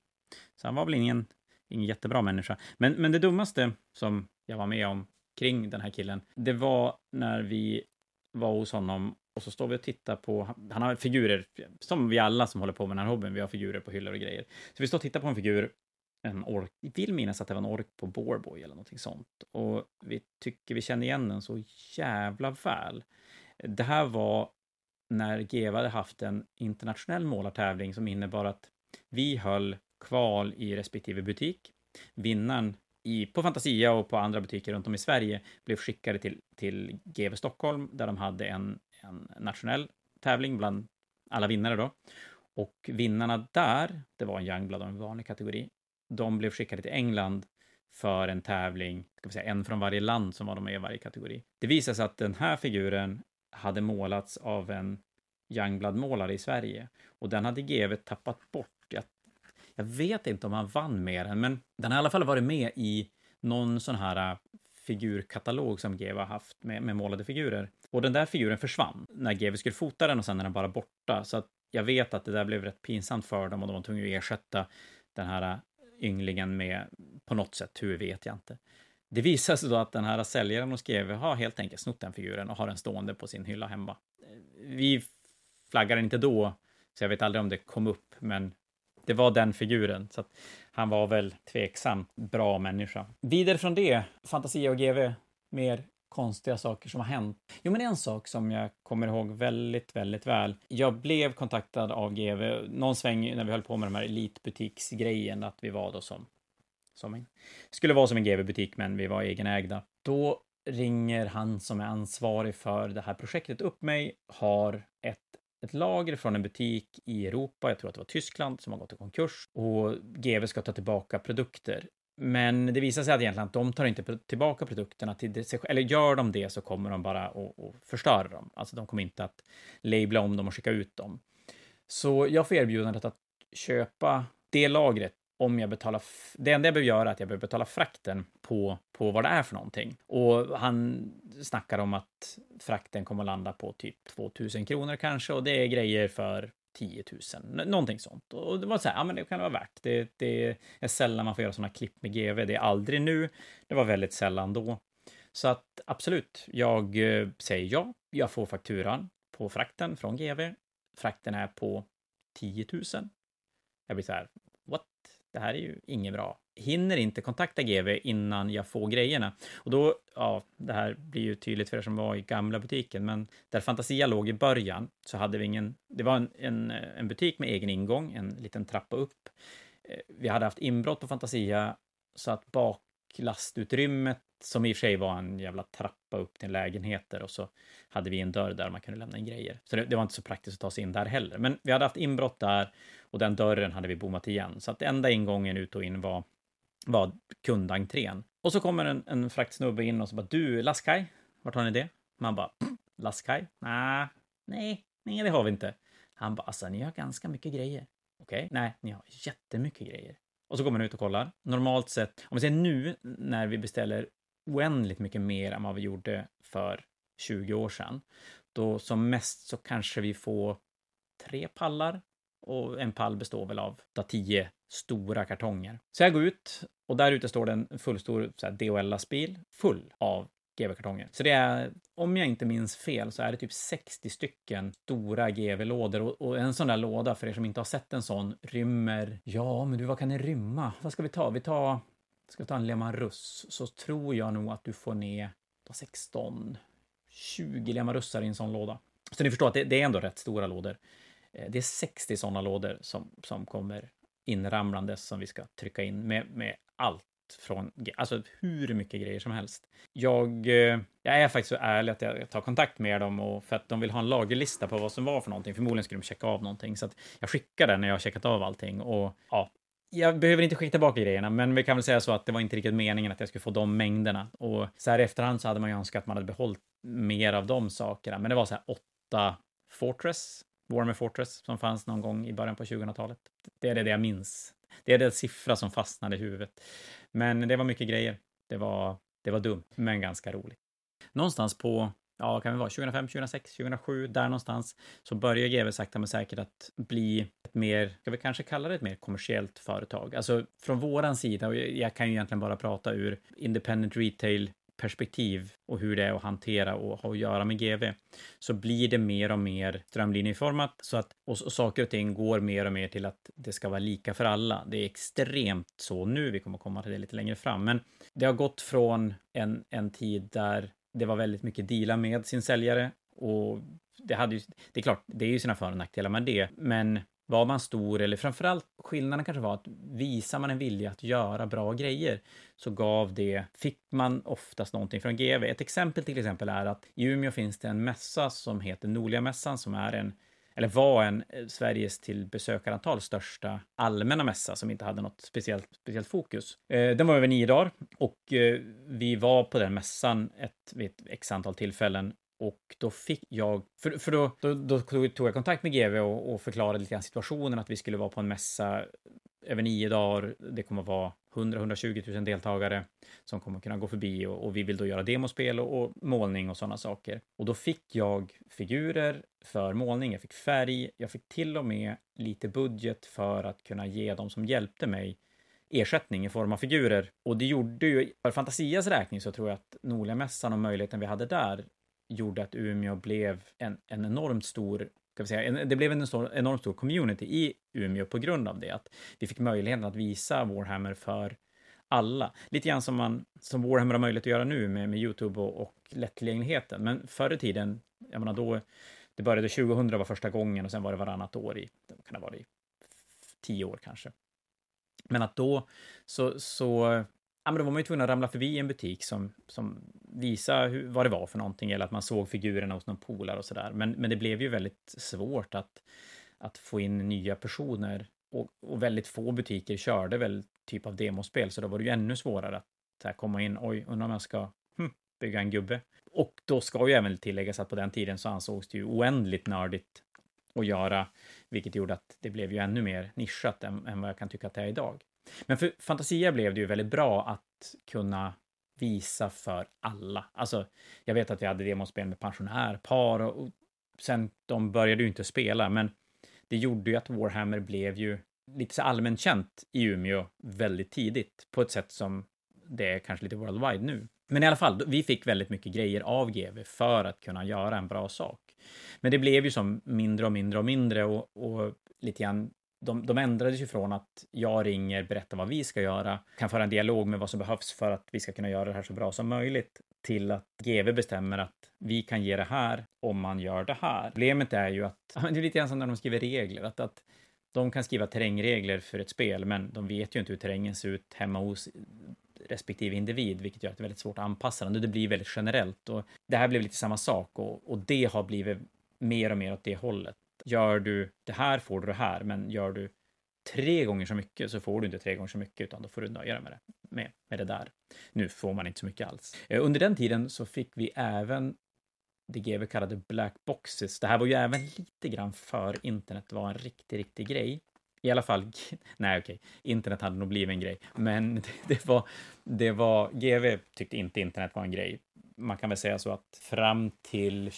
Så han var väl ingen, ingen jättebra människa. Men, men det dummaste som jag var med om kring den här killen, det var när vi var hos honom och så står vi och tittar på, han har figurer, som vi alla som håller på med den här hobbyn, vi har figurer på hyllor och grejer. Så vi står och tittar på en figur, en ork, jag vill minnas att det var en ork på Borboy eller någonting sånt. Och vi tycker vi känner igen den så jävla väl. Det här var när GEVA hade haft en internationell målartävling som innebar att vi höll kval i respektive butik. Vinnaren i, på Fantasia och på andra butiker runt om i Sverige blev skickade till, till GV Stockholm där de hade en, en nationell tävling bland alla vinnare då. Och vinnarna där, det var en Youngblood och en vanlig kategori, de blev skickade till England för en tävling, ska vi säga en från varje land som var de med i varje kategori. Det visade sig att den här figuren hade målats av en Youngblood-målare i Sverige. Och den hade GV tappat bort. Jag, jag vet inte om han vann med den, men den har i alla fall varit med i någon sån här äh, figurkatalog som GV har haft med, med målade figurer. Och den där figuren försvann när GV skulle fota den och sen är den bara borta. Så att jag vet att det där blev rätt pinsamt för dem och de var tvungna att ersätta den här äh, ynglingen med på något sätt. Hur vet jag inte. Det visar sig då att den här säljaren hos GW har helt enkelt snott den figuren och har den stående på sin hylla hemma. Vi flaggade inte då, så jag vet aldrig om det kom upp, men det var den figuren. Så att han var väl tveksamt bra människa. Vidare från det, Fantasia och GV, mer konstiga saker som har hänt. Jo, men en sak som jag kommer ihåg väldigt, väldigt väl. Jag blev kontaktad av GV någon sväng när vi höll på med de här elitbutiksgrejen, att vi var då som som en, skulle vara som en GV-butik, men vi var egenägda. Då ringer han som är ansvarig för det här projektet upp mig, har ett, ett lager från en butik i Europa, jag tror att det var Tyskland, som har gått i konkurs och GV ska ta tillbaka produkter. Men det visar sig att egentligen att de tar inte tillbaka produkterna till sig eller gör de det så kommer de bara och att förstöra dem. Alltså de kommer inte att labla om dem och skicka ut dem. Så jag får erbjudandet att köpa det lagret om jag betalar... Det enda jag behöver göra är att jag behöver betala frakten på, på vad det är för någonting. Och han snackar om att frakten kommer att landa på typ 2000 kronor kanske och det är grejer för 10 000, någonting sånt. Och det var så här, ja men det kan vara värt. Det, det är sällan man får göra sådana klipp med GV. Det är aldrig nu. Det var väldigt sällan då. Så att absolut, jag eh, säger ja. Jag får fakturan på frakten från GV. Frakten är på 10 000. Jag blir så här. Det här är ju inget bra. Hinner inte kontakta GV innan jag får grejerna. Och då, ja, det här blir ju tydligt för er som var i gamla butiken, men där Fantasia låg i början så hade vi ingen, det var en, en, en butik med egen ingång, en liten trappa upp. Eh, vi hade haft inbrott på Fantasia så att baklastutrymmet som i och för sig var en jävla trappa upp till lägenheter och så hade vi en dörr där man kunde lämna in grejer. Så det, det, var inte så praktiskt att ta sig in där heller. Men vi hade haft inbrott där och den dörren hade vi bommat igen. Så att enda ingången ut och in var, var kundentrén. Och så kommer en, en fraktsnubbe in och så bara du, Laskaj, vart har ni det? Man bara, Laskaj? Nah, nej, nej, det har vi inte. Han bara, alltså ni har ganska mycket grejer. Okej, okay. nej, ni har jättemycket grejer. Och så går man ut och kollar. Normalt sett, om vi säger nu när vi beställer oändligt mycket mer än vad vi gjorde för 20 år sedan. Då som mest så kanske vi får tre pallar och en pall består väl av tio stora kartonger. Så jag går ut och där ute står det en fullstor DHL-lastbil full av GV-kartonger. Så det är, om jag inte minns fel, så är det typ 60 stycken stora GV-lådor och, och, en sån där låda, för er som inte har sett en sån, rymmer... Ja, men du, vad kan det rymma? Vad ska vi ta? Vi tar Ska vi ta en Lema Russ så tror jag nog att du får ner 16, 20 Lema Russar i en sån låda. Så ni förstår att det, det är ändå rätt stora lådor. Eh, det är 60 sådana lådor som, som kommer inramlandes som vi ska trycka in med, med allt från, alltså hur mycket grejer som helst. Jag, eh, jag är faktiskt så ärlig att jag tar kontakt med dem och för att de vill ha en lagerlista på vad som var för någonting. Förmodligen skulle de checka av någonting så att jag skickar den när jag har checkat av allting och ja, jag behöver inte skicka tillbaka grejerna, men vi kan väl säga så att det var inte riktigt meningen att jag skulle få de mängderna. Och så här i efterhand så hade man ju önskat att man hade behållit mer av de sakerna, men det var så här åtta Fortress, Warhammer Fortress, som fanns någon gång i början på 2000-talet. Det är det jag minns. Det är den siffra som fastnade i huvudet. Men det var mycket grejer. Det var, det var dumt, men ganska roligt. Någonstans på ja, kan det vara 2005, 2006, 2007, där någonstans, så börjar GW sakta men säkert att bli ett mer, ska vi kanske kalla det ett mer kommersiellt företag? Alltså från våran sida, och jag kan ju egentligen bara prata ur independent retail perspektiv och hur det är att hantera och ha att göra med GV, så blir det mer och mer strömlinjeformat så att och, och saker och ting går mer och mer till att det ska vara lika för alla. Det är extremt så nu, vi kommer komma till det lite längre fram, men det har gått från en, en tid där det var väldigt mycket deala med sin säljare och det hade ju, det är klart, det är ju sina för och nackdelar med det, men var man stor, eller framförallt skillnaden kanske var att visar man en vilja att göra bra grejer så gav det, fick man oftast någonting från GV. Ett exempel till exempel är att i Umeå finns det en mässa som heter Norlia-mässan som är en eller var en eh, Sveriges till besökarantal största allmänna mässa som inte hade något speciellt, speciellt fokus. Eh, den var över nio dagar och eh, vi var på den mässan ett, vid ett x antal tillfällen och då fick jag, för, för då, då, då, tog jag kontakt med GV och, och förklarade lite grann situationen, att vi skulle vara på en mässa över nio dagar. Det kommer att vara 100-120 000 deltagare som kommer kunna gå förbi och, och vi vill då göra demospel och, och målning och sådana saker. Och då fick jag figurer för målning, jag fick färg, jag fick till och med lite budget för att kunna ge dem som hjälpte mig ersättning i form av figurer. Och det gjorde ju, för Fantasias räkning så tror jag att Norliamässan och möjligheten vi hade där gjorde att Umeå blev en, en enormt stor ska vi säga, en, det blev en stor, enormt stor community i Umeå på grund av det. Att vi fick möjligheten att visa Warhammer för alla. Lite grann som, man, som Warhammer har möjlighet att göra nu med, med Youtube och, och lättillgängligheten. Men förr i tiden, jag menar då, det började 2000 var första gången och sen var det varannat år i, det kan ha varit tio år kanske. Men att då så, så ja, men då var man ju tvungen att ramla förbi en butik som, som visade hur, vad det var för någonting, eller att man såg figurerna hos någon polare och sådär. Men, men det blev ju väldigt svårt att, att få in nya personer och, och väldigt få butiker körde väl typ av demospel, så då var det ju ännu svårare att här, komma in, oj, undrar om jag ska hm, bygga en gubbe. Och då ska ju även tilläggas att på den tiden så ansågs det ju oändligt nördigt att göra, vilket gjorde att det blev ju ännu mer nischat än, än vad jag kan tycka att det är idag. Men för Fantasia blev det ju väldigt bra att kunna visa för alla. Alltså, jag vet att vi hade demospel med pensionärpar och, och sen de började ju inte spela, men det gjorde ju att Warhammer blev ju lite så allmänt känt i Umeå väldigt tidigt på ett sätt som det är kanske lite worldwide nu. Men i alla fall, vi fick väldigt mycket grejer av GV för att kunna göra en bra sak. Men det blev ju som mindre och mindre och mindre och, och lite grann de, de ändrades ju från att jag ringer, berättar vad vi ska göra, kan föra en dialog med vad som behövs för att vi ska kunna göra det här så bra som möjligt, till att GV bestämmer att vi kan ge det här om man gör det här. Problemet är ju att, det är lite grann som när de skriver regler, att, att de kan skriva terrängregler för ett spel, men de vet ju inte hur terrängen ser ut hemma hos respektive individ, vilket gör att det är väldigt svårt att anpassa den. Det blir väldigt generellt och det här blev lite samma sak och, och det har blivit mer och mer åt det hållet. Gör du det här får du det här, men gör du tre gånger så mycket så får du inte tre gånger så mycket, utan då får du nöja dig med det, med, med det där. Nu får man inte så mycket alls. Eh, under den tiden så fick vi även det GW kallade black boxes. Det här var ju även lite grann för internet var en riktig, riktig grej. I alla fall, nej okej, internet hade nog blivit en grej, men det var, det var, GV tyckte inte internet var en grej. Man kan väl säga så att fram till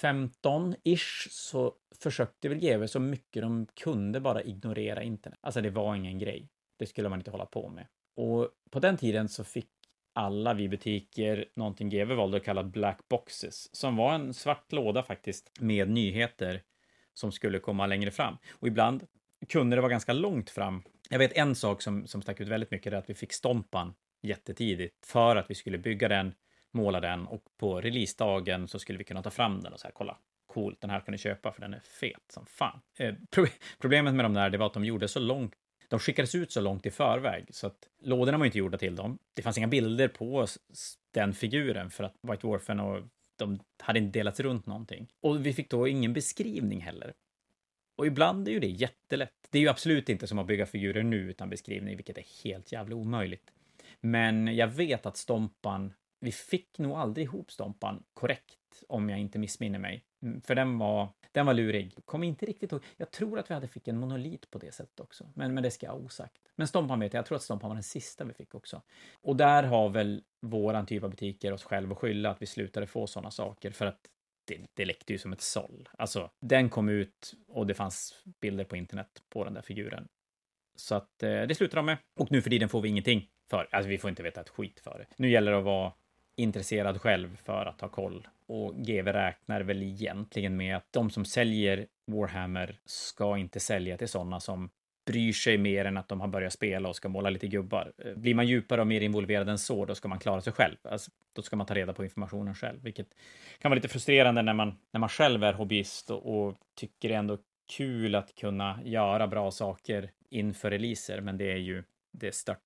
15-ish så försökte väl GW så mycket de kunde bara ignorera internet. Alltså det var ingen grej. Det skulle man inte hålla på med. Och på den tiden så fick alla vi butiker någonting GW valde att kalla Black Boxes, som var en svart låda faktiskt med nyheter som skulle komma längre fram. Och ibland kunde det vara ganska långt fram. Jag vet en sak som, som stack ut väldigt mycket är att vi fick Stompan jättetidigt för att vi skulle bygga den, måla den och på releasedagen så skulle vi kunna ta fram den och så här kolla. Coolt, den här kan ni köpa för den är fet som fan. Eh, pro problemet med de där, det var att de gjorde så långt de skickades ut så långt i förväg så att lådorna var inte gjorda till dem. Det fanns inga bilder på den figuren för att White Warfen och de hade inte delats runt någonting. Och vi fick då ingen beskrivning heller. Och ibland är ju det jättelätt. Det är ju absolut inte som att bygga figurer nu utan beskrivning, vilket är helt jävla omöjligt. Men jag vet att Stompan, vi fick nog aldrig ihop Stompan korrekt, om jag inte missminner mig. Mm, för den var, den var lurig. Kom inte riktigt ihåg. Jag tror att vi hade fick en monolit på det sättet också, men, men det ska jag ha osagt. Men Stompan vet jag, jag tror att Stompan var den sista vi fick också. Och där har väl våran typ av butiker oss själva att skylla att vi slutade få sådana saker för att det, det läckte ju som ett såll. Alltså, den kom ut och det fanns bilder på internet på den där figuren. Så att eh, det slutar de med. Och nu för tiden får vi ingenting för. Alltså, vi får inte veta ett skit för det. Nu gäller det att vara intresserad själv för att ha koll. Och GV räknar väl egentligen med att de som säljer Warhammer ska inte sälja till sådana som bryr sig mer än att de har börjat spela och ska måla lite gubbar. Eh, blir man djupare och mer involverad än så, då ska man klara sig själv. Alltså, då ska man ta reda på informationen själv, vilket kan vara lite frustrerande när man, när man själv är hobbyist och, och tycker det är ändå kul att kunna göra bra saker inför releaser, men det är ju det är stört,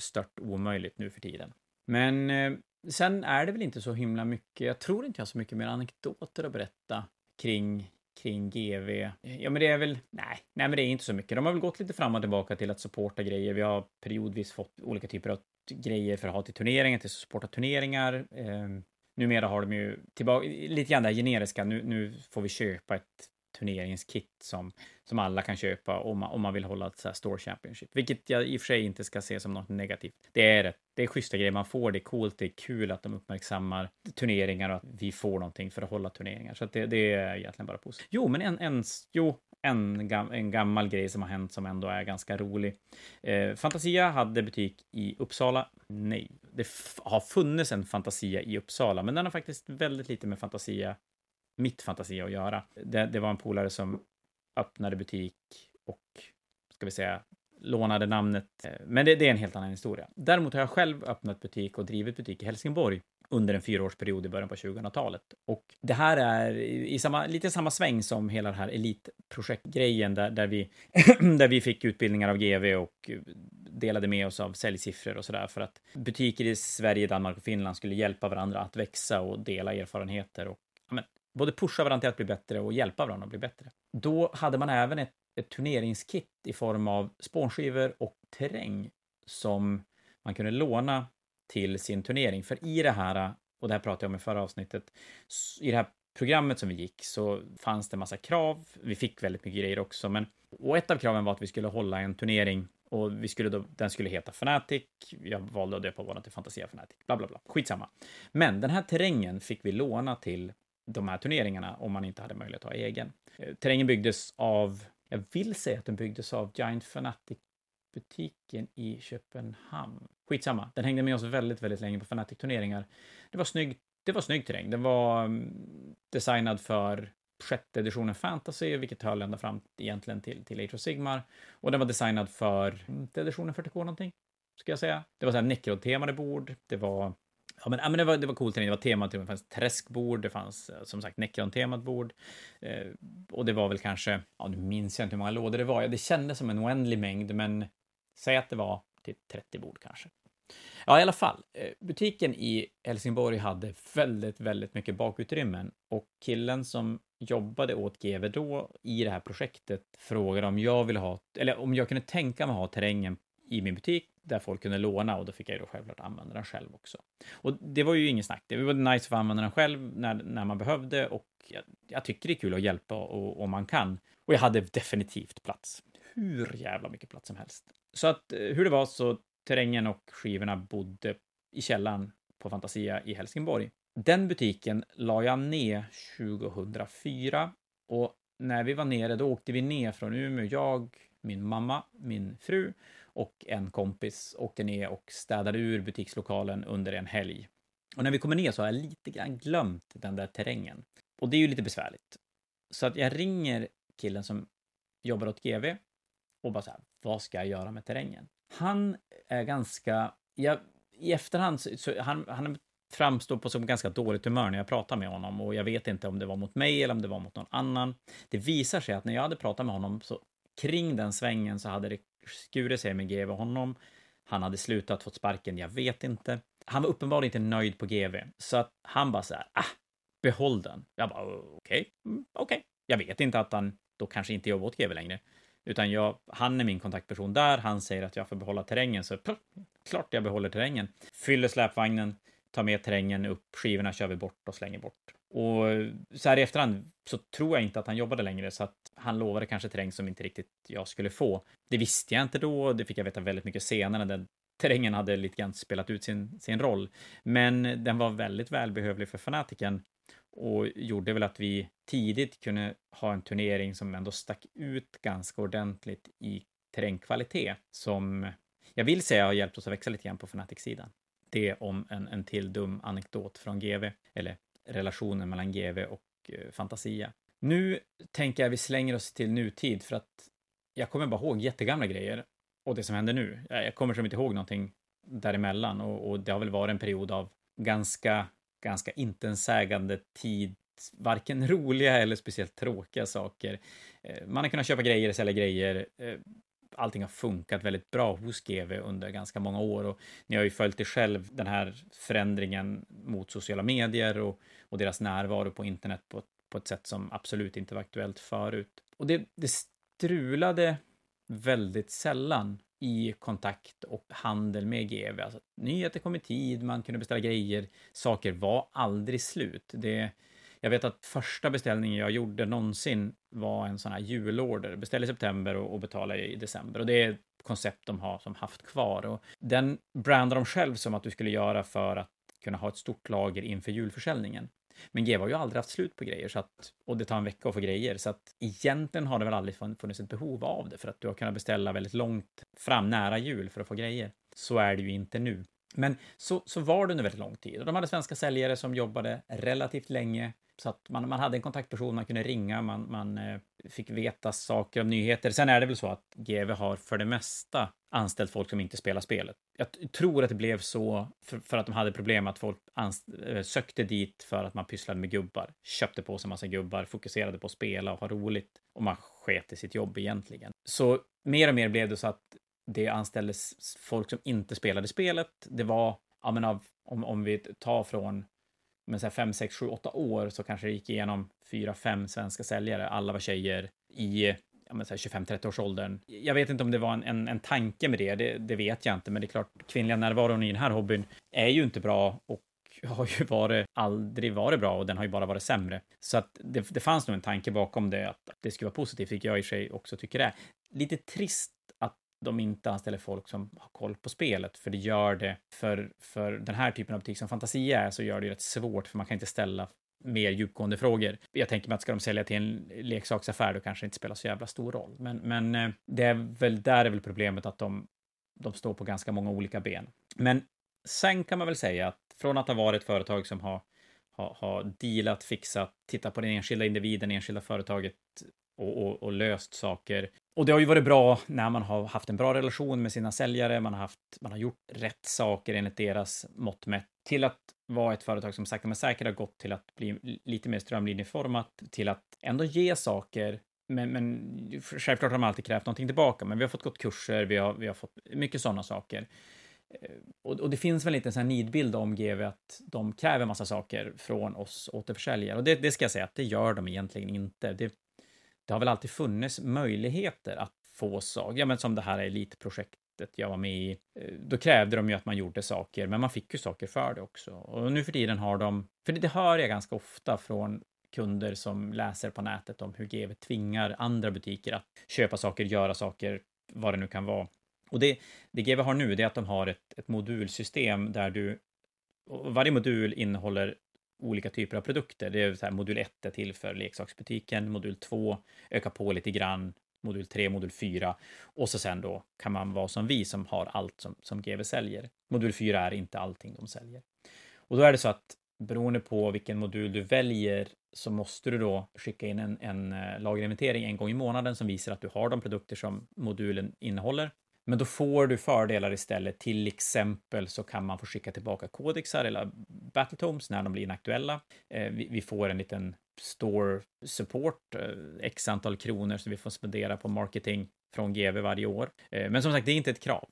stört omöjligt nu för tiden. Men eh, sen är det väl inte så himla mycket, jag tror inte jag har så mycket mer anekdoter att berätta kring kring GV. Ja, men det är väl, nej, nej, men det är inte så mycket. De har väl gått lite fram och tillbaka till att supporta grejer. Vi har periodvis fått olika typer av grejer för att ha till turneringar, till att supporta turneringar. Eh, numera har de ju tillbaka, lite grann det här generiska, nu, nu får vi köpa ett turneringskit som, som alla kan köpa om man, om man vill hålla ett så Store Championship. Vilket jag i och för sig inte ska se som något negativt. Det är det. Det är schyssta grejer man får, det är coolt, det är kul att de uppmärksammar turneringar och att vi får någonting för att hålla turneringar. Så det, det, är egentligen bara positivt. Jo, men en, en, jo, en, gam, en gammal grej som har hänt som ändå är ganska rolig. Eh, Fantasia hade butik i Uppsala. Nej, det har funnits en Fantasia i Uppsala, men den har faktiskt väldigt lite med Fantasia mitt fantasi att göra. Det, det var en polare som öppnade butik och, ska vi säga, lånade namnet. Eh, men det, det, är en helt annan historia. Däremot har jag själv öppnat butik och drivit butik i Helsingborg under en fyraårsperiod i början på 2000-talet. Och det här är i samma, lite samma sväng som hela den här elitprojektgrejen där, där, vi, där vi fick utbildningar av GV och delade med oss av säljsiffror och sådär för att butiker i Sverige, Danmark och Finland skulle hjälpa varandra att växa och dela erfarenheter och både pusha varandra till att bli bättre och hjälpa varandra att bli bättre. Då hade man även ett, ett turneringskit i form av spånskivor och terräng som man kunde låna till sin turnering. För i det här, och det här pratade jag om i förra avsnittet, i det här programmet som vi gick så fanns det massa krav. Vi fick väldigt mycket grejer också, men och ett av kraven var att vi skulle hålla en turnering och vi skulle då, den skulle heta Fnatic. Jag valde att döpa våran till Fantasia Fnatic. Bla, bla, bla. Skitsamma. Men den här terrängen fick vi låna till de här turneringarna om man inte hade möjlighet att ha egen. Eh, terrängen byggdes av, jag vill säga att den byggdes av Giant Fanatic-butiken i Köpenhamn. Skitsamma, den hängde med oss väldigt, väldigt länge på Fanatic-turneringar. Det var snygg, det var snygg terräng. Den var mm, designad för sjätte editionen Fantasy, vilket höll ända fram egentligen till, till Age of Sigmar. Och den var designad för, inte editionen 40K någonting, ska jag säga. Det var så här necro-temade bord, det var Ja, men, ja, men det, var, det var coolt. Det var temat, det fanns träskbord, det fanns eh, som sagt Necron-temat bord. Eh, och det var väl kanske, ja nu minns jag inte hur många lådor det var. Ja, det kändes som en oändlig mängd, men säg att det var typ till 30 bord kanske. Ja, i alla fall. Eh, butiken i Helsingborg hade väldigt, väldigt mycket bakutrymmen och killen som jobbade åt GV då i det här projektet frågade om jag ville ha, eller om jag kunde tänka mig ha terrängen i min butik där folk kunde låna och då fick jag ju då självklart använda den själv också. Och det var ju ingen snack. Det var nice att få använda den själv när, när man behövde och jag, jag tycker det är kul att hjälpa om man kan. Och jag hade definitivt plats. Hur jävla mycket plats som helst. Så att eh, hur det var så terrängen och skivorna bodde i källaren på Fantasia i Helsingborg. Den butiken la jag ner 2004 och när vi var nere, då åkte vi ner från Umeå, jag, min mamma, min fru och en kompis åkte ner och städade ur butikslokalen under en helg. Och när vi kommer ner så har jag lite grann glömt den där terrängen. Och det är ju lite besvärligt. Så att jag ringer killen som jobbar åt GV och bara så här, vad ska jag göra med terrängen? Han är ganska, jag, i efterhand, så, så han, han framstår på som ganska dåligt humör när jag pratar med honom och jag vet inte om det var mot mig eller om det var mot någon annan. Det visar sig att när jag hade pratat med honom så kring den svängen så hade det skurit sig med GV honom. Han hade slutat, fått sparken, jag vet inte. Han var uppenbarligen inte nöjd på GV, så att han bara så här, ah, behåll den. Jag bara, okej, okay, okej. Okay. Jag vet inte att han då kanske inte jobbar åt GV längre. Utan jag, han är min kontaktperson där, han säger att jag får behålla terrängen, så klart jag behåller terrängen. Fyller släpvagnen, tar med terrängen upp, skivorna kör vi bort och slänger bort. Och så här i efterhand så tror jag inte att han jobbade längre, så att han lovade kanske terräng som inte riktigt jag skulle få. Det visste jag inte då, det fick jag veta väldigt mycket senare, när terrängen hade lite grann spelat ut sin, sin roll. Men den var väldigt välbehövlig för fanatiken och gjorde väl att vi tidigt kunde ha en turnering som ändå stack ut ganska ordentligt i terrängkvalitet som jag vill säga har hjälpt oss att växa lite grann på fanatiksidan. Det om en, en till dum anekdot från GV, eller relationen mellan GV och eh, Fantasia. Nu tänker jag vi slänger oss till nutid för att jag kommer bara ihåg jättegamla grejer och det som händer nu. Jag kommer som inte ihåg någonting däremellan och, och det har väl varit en period av ganska, ganska intetsägande tid varken roliga eller speciellt tråkiga saker. Eh, man har kunnat köpa grejer, sälja grejer. Eh, Allting har funkat väldigt bra hos GV under ganska många år och ni har ju följt det själv, den här förändringen mot sociala medier och, och deras närvaro på internet på, på ett sätt som absolut inte var aktuellt förut. Och det, det strulade väldigt sällan i kontakt och handel med GV. Alltså, nyheter kom i tid, man kunde beställa grejer, saker var aldrig slut. Det, jag vet att första beställningen jag gjorde någonsin var en sån här julorder. Beställde i september och, och betalade i december. Och det är ett koncept de har som haft kvar. Och den brandar de själv som att du skulle göra för att kunna ha ett stort lager inför julförsäljningen. Men GV har ju aldrig haft slut på grejer så att, och det tar en vecka att få grejer. Så att egentligen har det väl aldrig funnits ett behov av det för att du har kunnat beställa väldigt långt fram, nära jul för att få grejer. Så är det ju inte nu. Men så, så var det under väldigt lång tid. Och de hade svenska säljare som jobbade relativt länge så att man, man hade en kontaktperson man kunde ringa, man, man eh, fick veta saker om nyheter. Sen är det väl så att GV har för det mesta anställt folk som inte spelar spelet. Jag tror att det blev så för, för att de hade problem att folk eh, sökte dit för att man pysslade med gubbar, köpte på sig massa gubbar, fokuserade på att spela och ha roligt och man sket i sitt jobb egentligen. Så mer och mer blev det så att det anställdes folk som inte spelade spelet. Det var, ja men av, om, om vi tar från men så här 5, 6, 7, 8 år så kanske det gick igenom 4, 5 svenska säljare. Alla var tjejer i ja, 25-30 års åldern. Jag vet inte om det var en, en, en tanke med det, det, det, vet jag inte, men det är klart, kvinnliga närvaron i den här hobbyn är ju inte bra och har ju varit, aldrig varit bra och den har ju bara varit sämre. Så att det, det fanns nog en tanke bakom det, att det skulle vara positivt, vilket jag i sig också tycker det är. Lite trist de inte anställer folk som har koll på spelet, för det gör det för, för den här typen av butik som Fantasia är, så gör det ju rätt svårt, för man kan inte ställa mer djupgående frågor. Jag tänker mig att ska de sälja till en leksaksaffär, då kanske det inte spelar så jävla stor roll. Men, men eh, det är väl, där är väl problemet att de, de står på ganska många olika ben. Men sen kan man väl säga att från att ha varit ett företag som har, har, har dealat, fixat, tittat på den enskilda individen, enskilda företaget och, och, och, löst saker. Och det har ju varit bra när man har haft en bra relation med sina säljare, man har, haft, man har gjort rätt saker enligt deras mått mätt, till att vara ett företag som sakta men säkert har gått till att bli lite mer strömlinjeformat, till att ändå ge saker men, men självklart har de alltid krävt någonting tillbaka, men vi har fått gått kurser, vi har, vi har fått mycket sådana saker. Eh, och, och, det finns väl lite en sån här nidbild om GV att de kräver massa saker från oss återförsäljare. Och det, det ska jag säga att det gör de egentligen inte. Det, det har väl alltid funnits möjligheter att få saker, ja men som det här elitprojektet jag var med i. Eh, då krävde de ju att man gjorde saker, men man fick ju saker för det också. Och nu för tiden har de, för det, det hör jag ganska ofta från kunder som läser på nätet om hur GV tvingar andra butiker att köpa saker, göra saker, vad det nu kan vara. Och det, det GV har nu, det är att de har ett, ett modulsystem där du... Varje modul innehåller olika typer av produkter. Det är så här, modul 1 är till för leksaksbutiken, modul 2 ökar på lite grann, modul 3, modul 4 och så sen då kan man vara som vi som har allt som, som GV säljer. Modul 4 är inte allting de säljer. Och då är det så att beroende på vilken modul du väljer så måste du då skicka in en, en eh, lagerinventering en gång i månaden som visar att du har de produkter som modulen innehåller. Men då får du fördelar istället. Till exempel så kan man få skicka tillbaka kodexar eller battletomes när de blir inaktuella. Eh, vi, får en liten store support, eh, x antal kronor som vi får spendera på marketing från GV varje år. Eh, men som sagt, det är inte ett krav.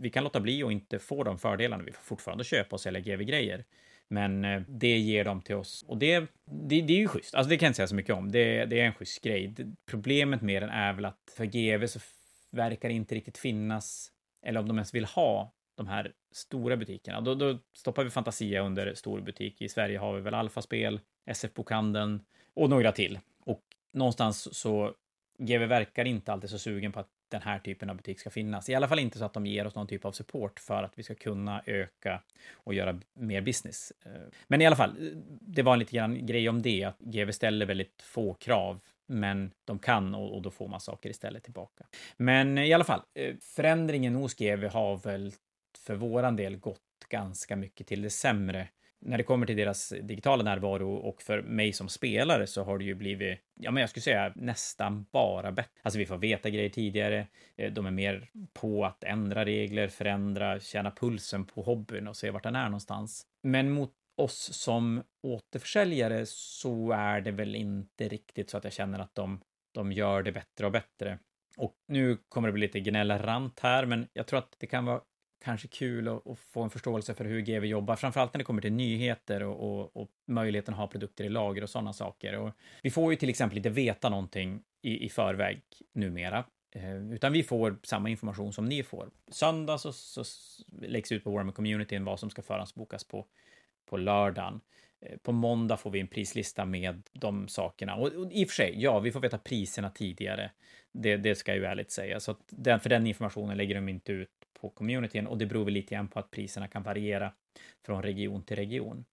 Vi kan låta bli och inte få de fördelarna. Vi får fortfarande köpa och sälja GV-grejer. Men det ger de till oss och det, det, det är ju schysst. Alltså det kan jag inte säga så mycket om. Det, det är en schysst grej. Problemet med den är väl att för GV så verkar inte riktigt finnas, eller om de ens vill ha de här stora butikerna. Då, då stoppar vi Fantasia under stor butik. I Sverige har vi väl Alfaspel, SF-bokhandeln och några till. Och någonstans så GV verkar inte alltid så sugen på att den här typen av butik ska finnas. I alla fall inte så att de ger oss någon typ av support för att vi ska kunna öka och göra mer business. Eh, men i alla fall, det var en lite grann grej om det, att GV ställer väldigt få krav men de kan och, och, då får man saker istället tillbaka. Men eh, i alla fall, eh, förändringen hos GV har väl för våran del gått ganska mycket till det sämre när det kommer till deras digitala närvaro och för mig som spelare så har det ju blivit, ja men jag skulle säga nästan bara bättre. Alltså vi får veta grejer tidigare, eh, de är mer på att ändra regler, förändra, känna pulsen på hobbyn och se vart den är någonstans. Men mot oss som återförsäljare så är det väl inte riktigt så att jag känner att de, de gör det bättre och bättre. Och nu kommer det bli lite gnällrant här, men jag tror att det kan vara kanske kul att, att, få en förståelse för hur GV jobbar, framförallt när det kommer till nyheter och, och, och möjligheten att ha produkter i lager och sådana saker. Och vi får ju till exempel inte veta någonting i, i förväg numera, eh, utan vi får samma information som ni får. Söndag så, så läggs ut på Warmer community vad som ska förhandsbokas på, på lördagen. Eh, på måndag får vi en prislista med de sakerna. Och, och i och för sig, ja, vi får veta priserna tidigare. Det, det ska jag ju ärligt säga. Så att den, för den informationen lägger de inte ut på communityn och det beror väl lite grann på att priserna kan variera från region till region.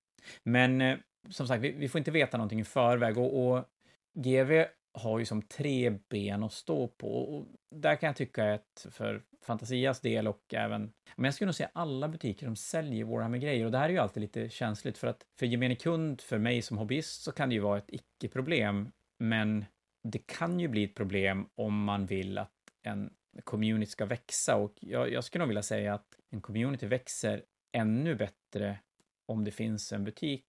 Men eh, som sagt, vi, vi, får inte veta någonting i förväg och, och GV har ju som tre ben att stå på. Och där kan jag tycka att för Fantasias del och även, men jag skulle nog säga alla butiker som säljer Warhammer-grejer och det här är ju alltid lite känsligt för att för gemene kund, för mig som hobbyist så kan det ju vara ett icke-problem, men det kan ju bli ett problem om man vill att en community ska växa. Och jag, jag skulle nog vilja säga att en community växer ännu bättre om det finns en butik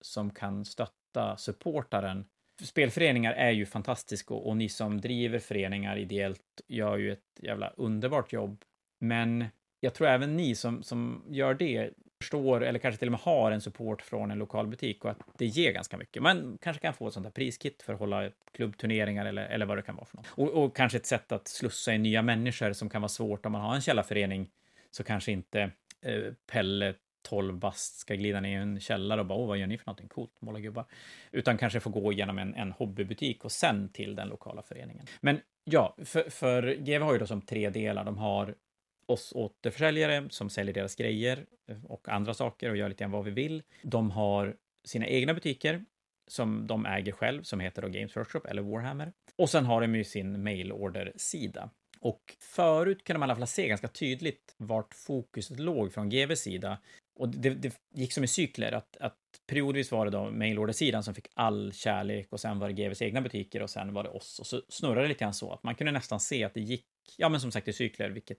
som kan stötta supportaren. Spelföreningar är ju fantastiska och, och ni som driver föreningar ideellt gör ju ett jävla underbart jobb. Men jag tror även ni som, som gör det förstår, eller kanske till och med har en support från en lokal butik och att det ger ganska mycket. Man kanske kan få ett sånt här priskit för att hålla klubbturneringar eller, eller vad det kan vara för något. Och, och kanske ett sätt att slussa in nya människor som kan vara svårt om man har en källarförening så kanske inte eh, Pelle 12 bast ska glida ner i en källare och bara åh, vad gör ni för någonting coolt, måla gubbar. Utan kanske få gå igenom en, en hobbybutik och sen till den lokala föreningen. Men ja, för, för GV har ju då som tre delar. De har oss återförsäljare som säljer deras grejer eh, och andra saker och gör lite grann vad vi vill. De har sina egna butiker som de äger själv, som heter då Games Workshop eller Warhammer. Och sen har de ju sin mailorder-sida. Och förut kunde man i alla fall se ganska tydligt vart fokuset låg från GVs sida. Och det, det gick som i cykler, att, att periodvis var det då mailorder-sidan som fick all kärlek och sen var det GVs egna butiker och sen var det oss. Och så snurrade det lite grann så att man kunde nästan se att det gick, ja men som sagt i cykler, vilket,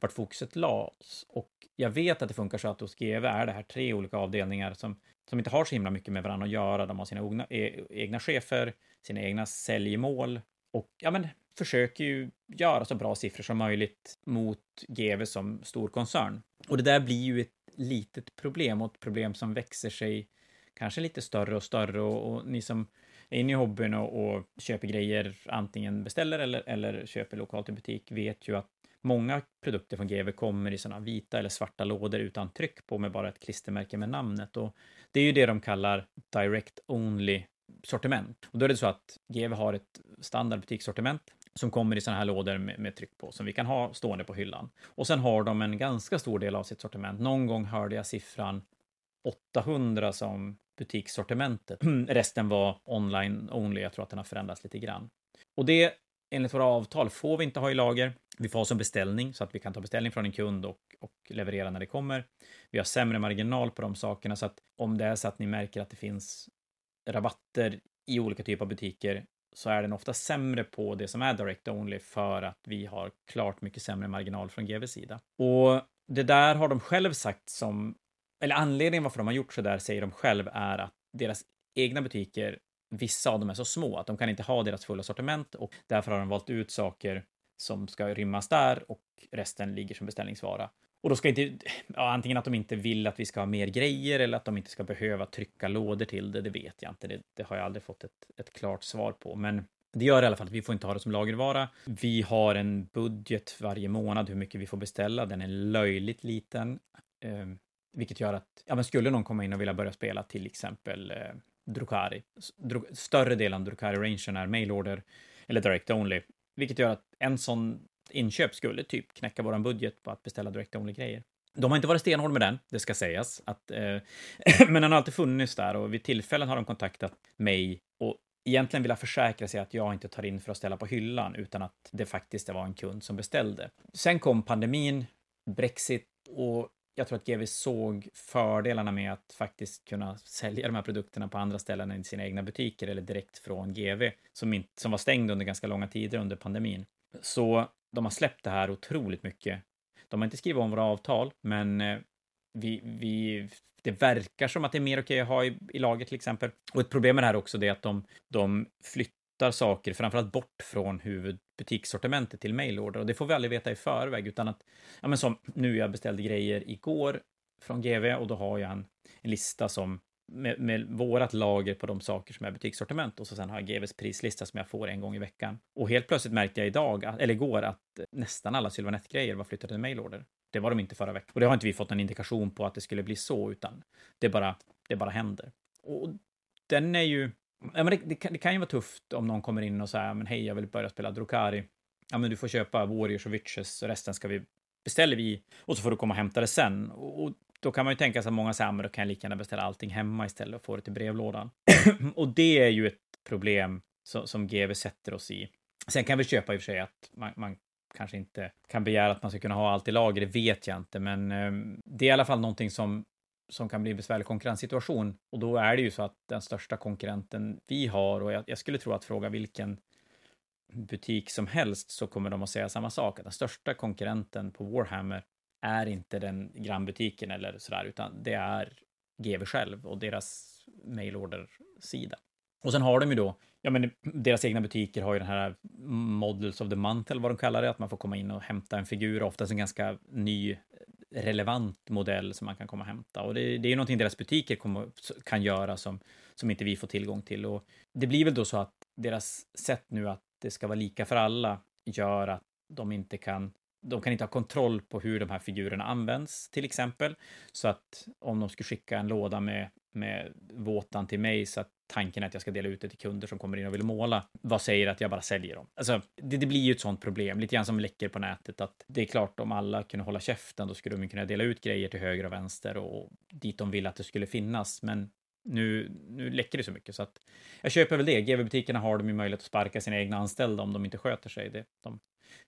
vart fokuset lades. Och jag vet att det funkar så att hos GV är det här tre olika avdelningar som, som inte har så himla mycket med varandra att göra. De har sina egna, e, egna chefer, sina egna säljmål och ja, men försöker ju göra så bra siffror som möjligt mot GV som stor koncern. Och det där blir ju ett litet problem och ett problem som växer sig kanske lite större och större och, och ni som är inne i hobbyn och, och, köper grejer, antingen beställer eller, eller köper lokalt i butik, vet ju att många produkter från GW kommer i sådana vita eller svarta lådor utan tryck på med bara ett klistermärke med namnet och det är ju det de kallar direct only sortiment. Och då är det så att GW har ett standardbutikssortiment som kommer i sådana här lådor med, med, tryck på, som vi kan ha stående på hyllan. Och sen har de en ganska stor del av sitt sortiment. Någon gång hörde jag siffran 800 som butikssortimentet. Resten var online only. Jag tror att den har förändrats lite grann. Och det, enligt våra avtal, får vi inte ha i lager. Vi får ha som beställning så att vi kan ta beställning från en kund och, och leverera när det kommer. Vi har sämre marginal på de sakerna så att om det är så att ni märker att det finns rabatter i olika typer av butiker så är den ofta sämre på det som är direct only för att vi har klart mycket sämre marginal från GVs sida. Och det där har de själv sagt som, eller anledningen varför de har gjort så där säger de själv är att deras egna butiker, vissa av dem är så små att de kan inte ha deras fulla sortiment och därför har de valt ut saker som ska rymmas där och resten ligger som beställningsvara. Och då ska inte, ja, antingen att de inte vill att vi ska ha mer grejer eller att de inte ska behöva trycka lådor till det, det vet jag inte. Det, det har jag aldrig fått ett, ett klart svar på. Men det gör i alla fall att vi får inte ha det som lagervara. Vi har en budget varje månad hur mycket vi får beställa. Den är löjligt liten. Eh, vilket gör att, ja men skulle någon komma in och vilja börja spela till exempel eh, Drukari, Dru större delen av Drukari-rangen är mailorder eller direct only, vilket gör att en sån inköp skulle typ knäcka våran budget på att beställa direct only-grejer. De har inte varit stenhårda med den, det ska sägas. Att, eh, men den har alltid funnits där och vid tillfällen har de kontaktat mig och egentligen vilja försäkra sig att jag inte tar in för att ställa på hyllan, utan att det faktiskt var en kund som beställde. Sen kom pandemin, Brexit och jag tror att GV såg fördelarna med att faktiskt kunna sälja de här produkterna på andra ställen än i sina egna butiker eller direkt från GV som, inte, som var stängd under ganska långa tider under pandemin. Så de har släppt det här otroligt mycket. De har inte skrivit om våra avtal, men eh, vi, vi, det verkar som att det är mer okej att ha i, i laget till exempel. Och ett problem med det här också är att de, de flyttar saker, framförallt bort från huvudbutikssortimentet till mailorder. Och det får vi aldrig veta i förväg, utan att, ja men som nu, jag beställde grejer igår från GV och då har jag en, en lista som med, med vårat lager på de saker som är butikssortiment och så sen har jag GVs prislista som jag får en gång i veckan. Och helt plötsligt märkte jag idag, eller igår, att nästan alla Sylvanett-grejer var flyttade till mailorder. Det var de inte förra veckan. Och det har inte vi fått någon indikation på att det skulle bli så, utan det bara, det bara händer. Och den är ju... Ja, men det, det, kan, det kan ju vara tufft om någon kommer in och säger men hej, jag vill börja spela Drukari. Ja, men du får köpa Warriors och Witches och resten ska vi beställer vi och så får du komma och hämta det sen. Och då kan man ju tänka sig att många säger, då kan jag lika gärna beställa allting hemma istället och få det till brevlådan. och det är ju ett problem som, som GV sätter oss i. Sen kan vi köpa i och för sig att man, man kanske inte kan begära att man ska kunna ha allt i lager, det vet jag inte, men um, det är i alla fall någonting som som kan bli en besvärlig konkurrenssituation. Och då är det ju så att den största konkurrenten vi har, och jag, jag skulle tro att fråga vilken butik som helst så kommer de att säga samma sak. Att den största konkurrenten på Warhammer är inte den grannbutiken eller sådär, utan det är GV själv och deras mailorder-sida. Och sen har de ju då, ja men deras egna butiker har ju den här Models of the Month eller vad de kallar det, att man får komma in och hämta en figur, oftast en ganska ny relevant modell som man kan komma och hämta. Och det, det är ju någonting deras butiker kommer, kan göra som, som inte vi får tillgång till. Och det blir väl då så att deras sätt nu att det ska vara lika för alla gör att de inte kan de kan inte ha kontroll på hur de här figurerna används, till exempel. Så att om de skulle skicka en låda med, med våtan till mig så att tanken är att jag ska dela ut det till kunder som kommer in och vill måla, vad säger att jag bara säljer dem? Alltså, det, det blir ju ett sånt problem, lite grann som läcker på nätet, att det är klart om alla kunde hålla käften, då skulle de kunna dela ut grejer till höger och vänster och dit de vill att det skulle finnas. Men nu, nu läcker det så mycket så att jag köper väl det. GV-butikerna har de ju möjlighet att sparka sina egna anställda om de inte sköter sig. Det, de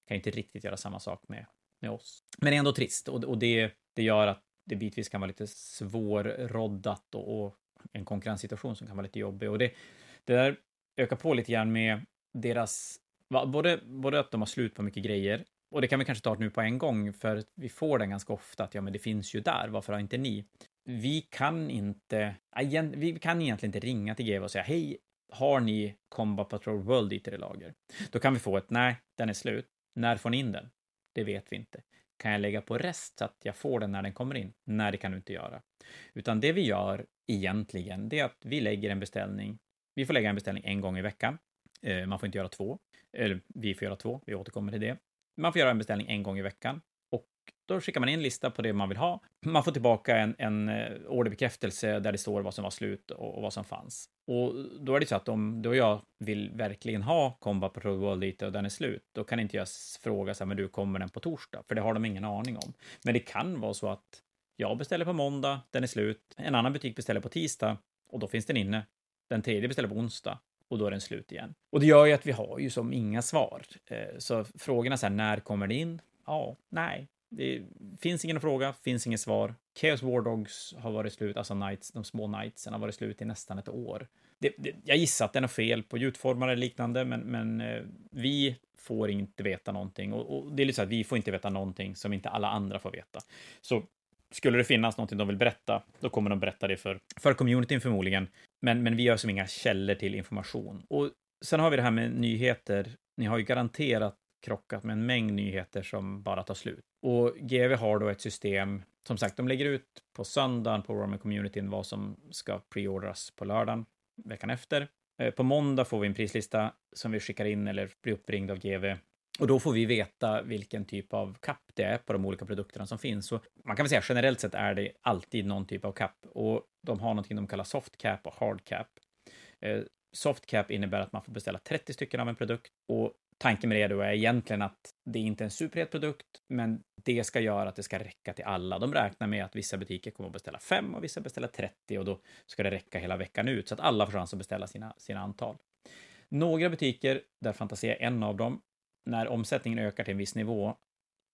kan inte riktigt göra samma sak med, med oss. Men det är ändå trist och, och det, det gör att det bitvis kan vara lite svårroddat och, och en konkurrenssituation som kan vara lite jobbig. Och det, det där ökar på lite grann med deras, både, både att de har slut på mycket grejer, och det kan vi kanske ta nu på en gång, för vi får den ganska ofta att ja, men det finns ju där, varför har inte ni? Vi kan inte, ah, vi kan egentligen inte ringa till GW och säga hej, har ni Combat Patrol World i lager? Då kan vi få ett nej, den är slut. När får ni in den? Det vet vi inte. Kan jag lägga på rest så att jag får den när den kommer in? Nej, det kan du inte göra. Utan det vi gör egentligen, det är att vi lägger en beställning. Vi får lägga en beställning en gång i veckan. Eh, man får inte göra två. Eller vi får göra två, vi återkommer till det. Man får göra en beställning en gång i veckan. Då skickar man in en lista på det man vill ha. Man får tillbaka en, en eh, orderbekräftelse där det står vad som var slut och, och, vad som fanns. Och då är det så att om du och jag vill verkligen ha Combat Patrol World lite och den är slut, då kan inte jag fråga så här, men du kommer den på torsdag? För det har de ingen aning om. Men det kan vara så att jag beställer på måndag, den är slut. En annan butik beställer på tisdag och då finns den inne. Den tredje beställer på onsdag och då är den slut igen. Och det gör ju att vi har ju som inga svar. Eh, så frågorna så här, när kommer det in? Ja, nej, det finns ingen fråga, finns inget svar. Chaos War Dogs har varit slut, alltså Knights, de små Knightsen har varit slut i nästan ett år. Det, det, jag gissar att den är fel på gjutformar eller liknande, men, men eh, vi får inte veta någonting. Och, och, det är lite så att vi får inte veta någonting som inte alla andra får veta. Så skulle det finnas någonting de vill berätta, då kommer de berätta det för, för communityn förmodligen. Men, men vi gör som inga källor till information. Och sen har vi det här med nyheter. Ni har ju garanterat krockat med en mängd nyheter som bara tar slut. Och GV har då ett system, som sagt, de lägger ut på söndagen på Roman Communityn vad som ska preordras på lördagen veckan efter. Eh, på måndag får vi en prislista som vi skickar in eller blir uppringd av GV och då får vi veta vilken typ av kapp det är på de olika produkterna som finns. Så man kan väl säga generellt sett är det alltid någon typ av kapp och de har någonting de kallar soft cap och hard cap. Eh, soft cap innebär att man får beställa 30 stycken av en produkt och tanken med det då är egentligen att det är inte är en superhet produkt, men det ska göra att det ska räcka till alla. De räknar med att vissa butiker kommer att beställa 5 och vissa beställer 30 och då ska det räcka hela veckan ut så att alla får chans att beställa sina, sina antal. Några butiker, där Fantasia är en av dem, när omsättningen ökar till en viss nivå,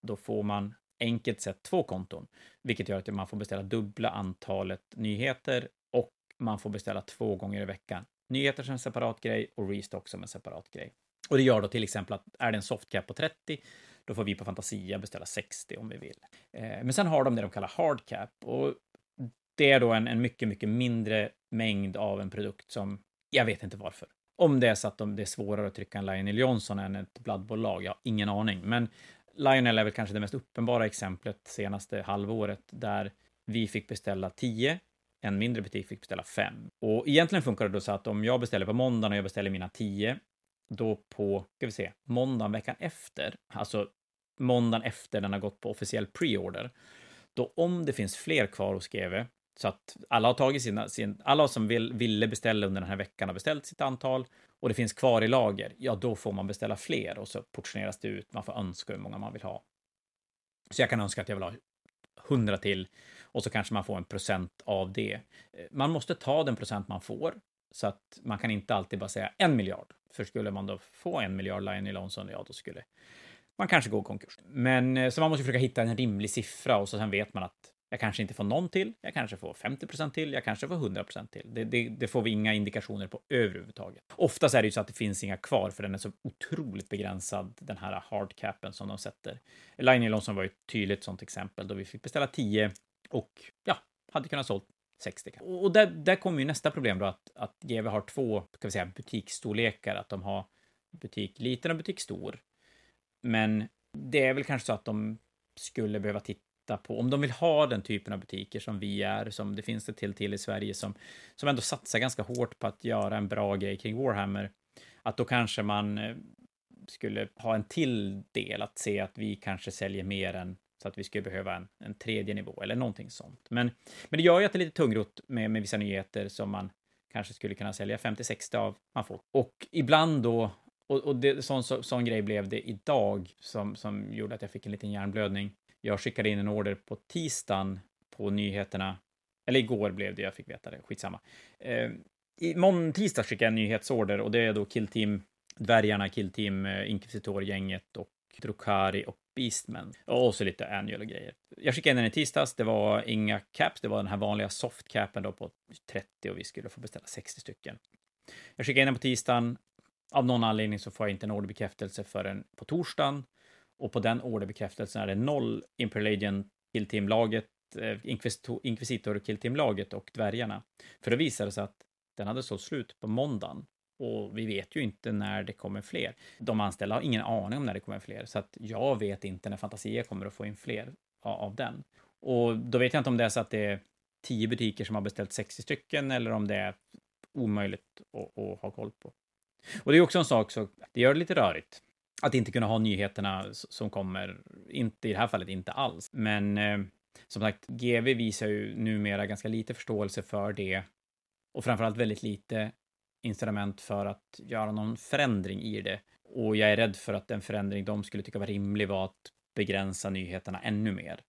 då får man enkelt sett två konton, vilket gör att man får beställa dubbla antalet nyheter och man får beställa två gånger i veckan. Nyheter som en separat grej och restock som en separat grej. Och det gör då till exempel att är det en softcap på 30, då får vi på Fantasia beställa 60 om vi vill. Eh, men sen har de det de kallar hardcap och det är då en, en mycket, mycket mindre mängd av en produkt som jag vet inte varför. Om det är så att de, det är svårare att trycka en Lionel Johnson än ett Blood jag har ingen aning. Men Lionel är väl kanske det mest uppenbara exemplet senaste halvåret där vi fick beställa 10, en mindre butik fick beställa 5. Och egentligen funkar det då så att om jag beställer på måndagen och jag beställer mina 10, då på, ska vi se, måndagen veckan efter, alltså måndagen efter den har gått på officiell preorder, då om det finns fler kvar hos GV så att alla har tagit sina, sin, alla som vill, ville beställa under den här veckan har beställt sitt antal och det finns kvar i lager, ja då får man beställa fler och så portioneras det ut. Man får önska hur många man vill ha. Så jag kan önska att jag vill ha 100 till och så kanske man får en procent av det. Man måste ta den procent man får så att man kan inte alltid bara säga en miljard. För skulle man då få en miljard Lionel Lonson, ja då skulle man kanske gå i konkurs. Men eh, så man måste försöka hitta en rimlig siffra och så sen vet man att jag kanske inte får någon till, jag kanske får 50% till, jag kanske får 100% till. Det, det, det, får vi inga indikationer på överhuvudtaget. Oftast är det ju så att det finns inga kvar, för den är så otroligt begränsad, den här hardcapen som de sätter. Line Elonson var ju ett tydligt sånt exempel då vi fick beställa 10 och ja, hade kunnat sålt 60. Och där, där kommer ju nästa problem då, att, att GV har två, ska vi säga, butiksstorlekar, att de har butik liten och butik stor. Men det är väl kanske så att de skulle behöva titta på, om de vill ha den typen av butiker som vi är, som det finns det till till i Sverige, som, som ändå satsar ganska hårt på att göra en bra grej kring Warhammer, att då kanske man eh, skulle ha en till del, att se att vi kanske säljer mer än så att vi skulle behöva en, en tredje nivå eller någonting sånt. Men, men det gör ju att det är lite tungrot med, med vissa nyheter som man kanske skulle kunna sälja 50-60 av man får. Och ibland då, och, och det, sån, så, sån grej blev det idag som, som gjorde att jag fick en liten hjärnblödning. Jag skickade in en order på tisdagen på nyheterna Eller igår blev det, jag fick veta det, skitsamma. Eh, I mån tisdag skickade jag en nyhetsorder och det är då Killteam, dvärgarna, Killteam, eh, Inquisitor-gänget och Drukari och Beastman. Och så lite annual och grejer. Jag skickade in den i tisdags, det var inga caps, det var den här vanliga softcapen då på 30 och vi skulle få beställa 60 stycken. Jag skickade in den på tisdagen. Av någon anledning så får jag inte en orderbekräftelse förrän på torsdagen. Och på den orderbekräftelsen är det noll Imperial Agent Killteam-laget, eh, Inquisitor Killteam-laget och dvärgarna. För då visade det sig att den hade sålt slut på måndagen. Och vi vet ju inte när det kommer fler. De anställda har ingen aning om när det kommer fler, så att jag vet inte när Fantasia kommer att få in fler av den. Och då vet jag inte om det är så att det är tio butiker som har beställt 60 stycken eller om det är omöjligt att, att ha koll på. Och det är också en sak, som det gör det lite rörigt. Att inte kunna ha nyheterna som kommer, inte i det här fallet inte alls. Men eh, som sagt, GV visar ju numera ganska lite förståelse för det och framförallt väldigt lite incitament för att göra någon förändring i det. Och jag är rädd för att den förändring de skulle tycka var rimlig var att begränsa nyheterna ännu mer.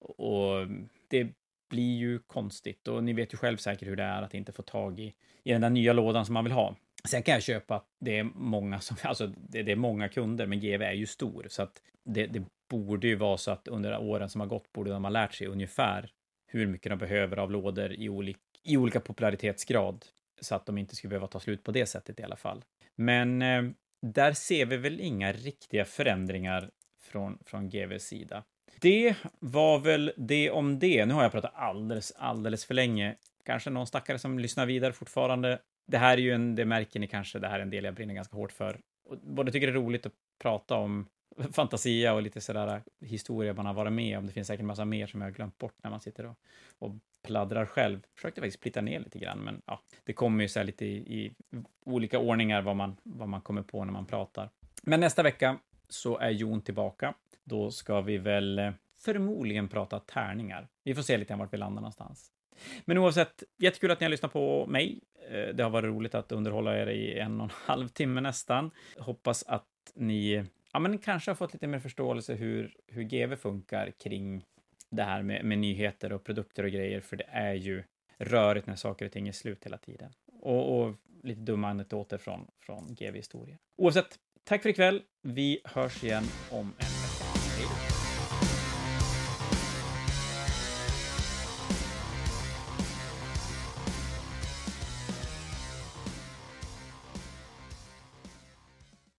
Och det blir ju konstigt och ni vet ju själv säkert hur det är att inte få tag i, i den där nya lådan som man vill ha. Sen kan jag köpa att det är många som, alltså det, det är många kunder, men GV är ju stor så att det, det borde ju vara så att under åren som har gått borde de ha lärt sig ungefär hur mycket de behöver av lådor i, olik, i olika popularitetsgrad så att de inte skulle behöva ta slut på det sättet i alla fall. Men eh, där ser vi väl inga riktiga förändringar från, från GVs sida. Det var väl det om det. Nu har jag pratat alldeles, alldeles för länge. Kanske någon stackare som lyssnar vidare fortfarande. Det här är ju en, det märker ni kanske, det här är en del jag brinner ganska hårt för. Och både tycker det är roligt att prata om fantasia och lite sådär historia man har varit med om. Det finns säkert en massa mer som jag har glömt bort när man sitter och, och pladdrar själv. Försökte faktiskt splitta ner lite grann, men ja, det kommer ju så här lite i, i, olika ordningar vad man, vad man kommer på när man pratar. Men nästa vecka så är Jon tillbaka. Då ska vi väl eh, förmodligen prata tärningar. Vi får se lite vart vi landar någonstans. Men oavsett, jättekul att ni har lyssnat på mig. Eh, det har varit roligt att underhålla er i en och en halv timme nästan. Hoppas att ni ja, men kanske har fått lite mer förståelse hur, hur GV funkar kring det här med, med nyheter och produkter och grejer, för det är ju rörigt när saker och ting är slut hela tiden. Och, och lite dumma anekdoter från, från GV Historia. Oavsett, tack för ikväll. Vi hörs igen om en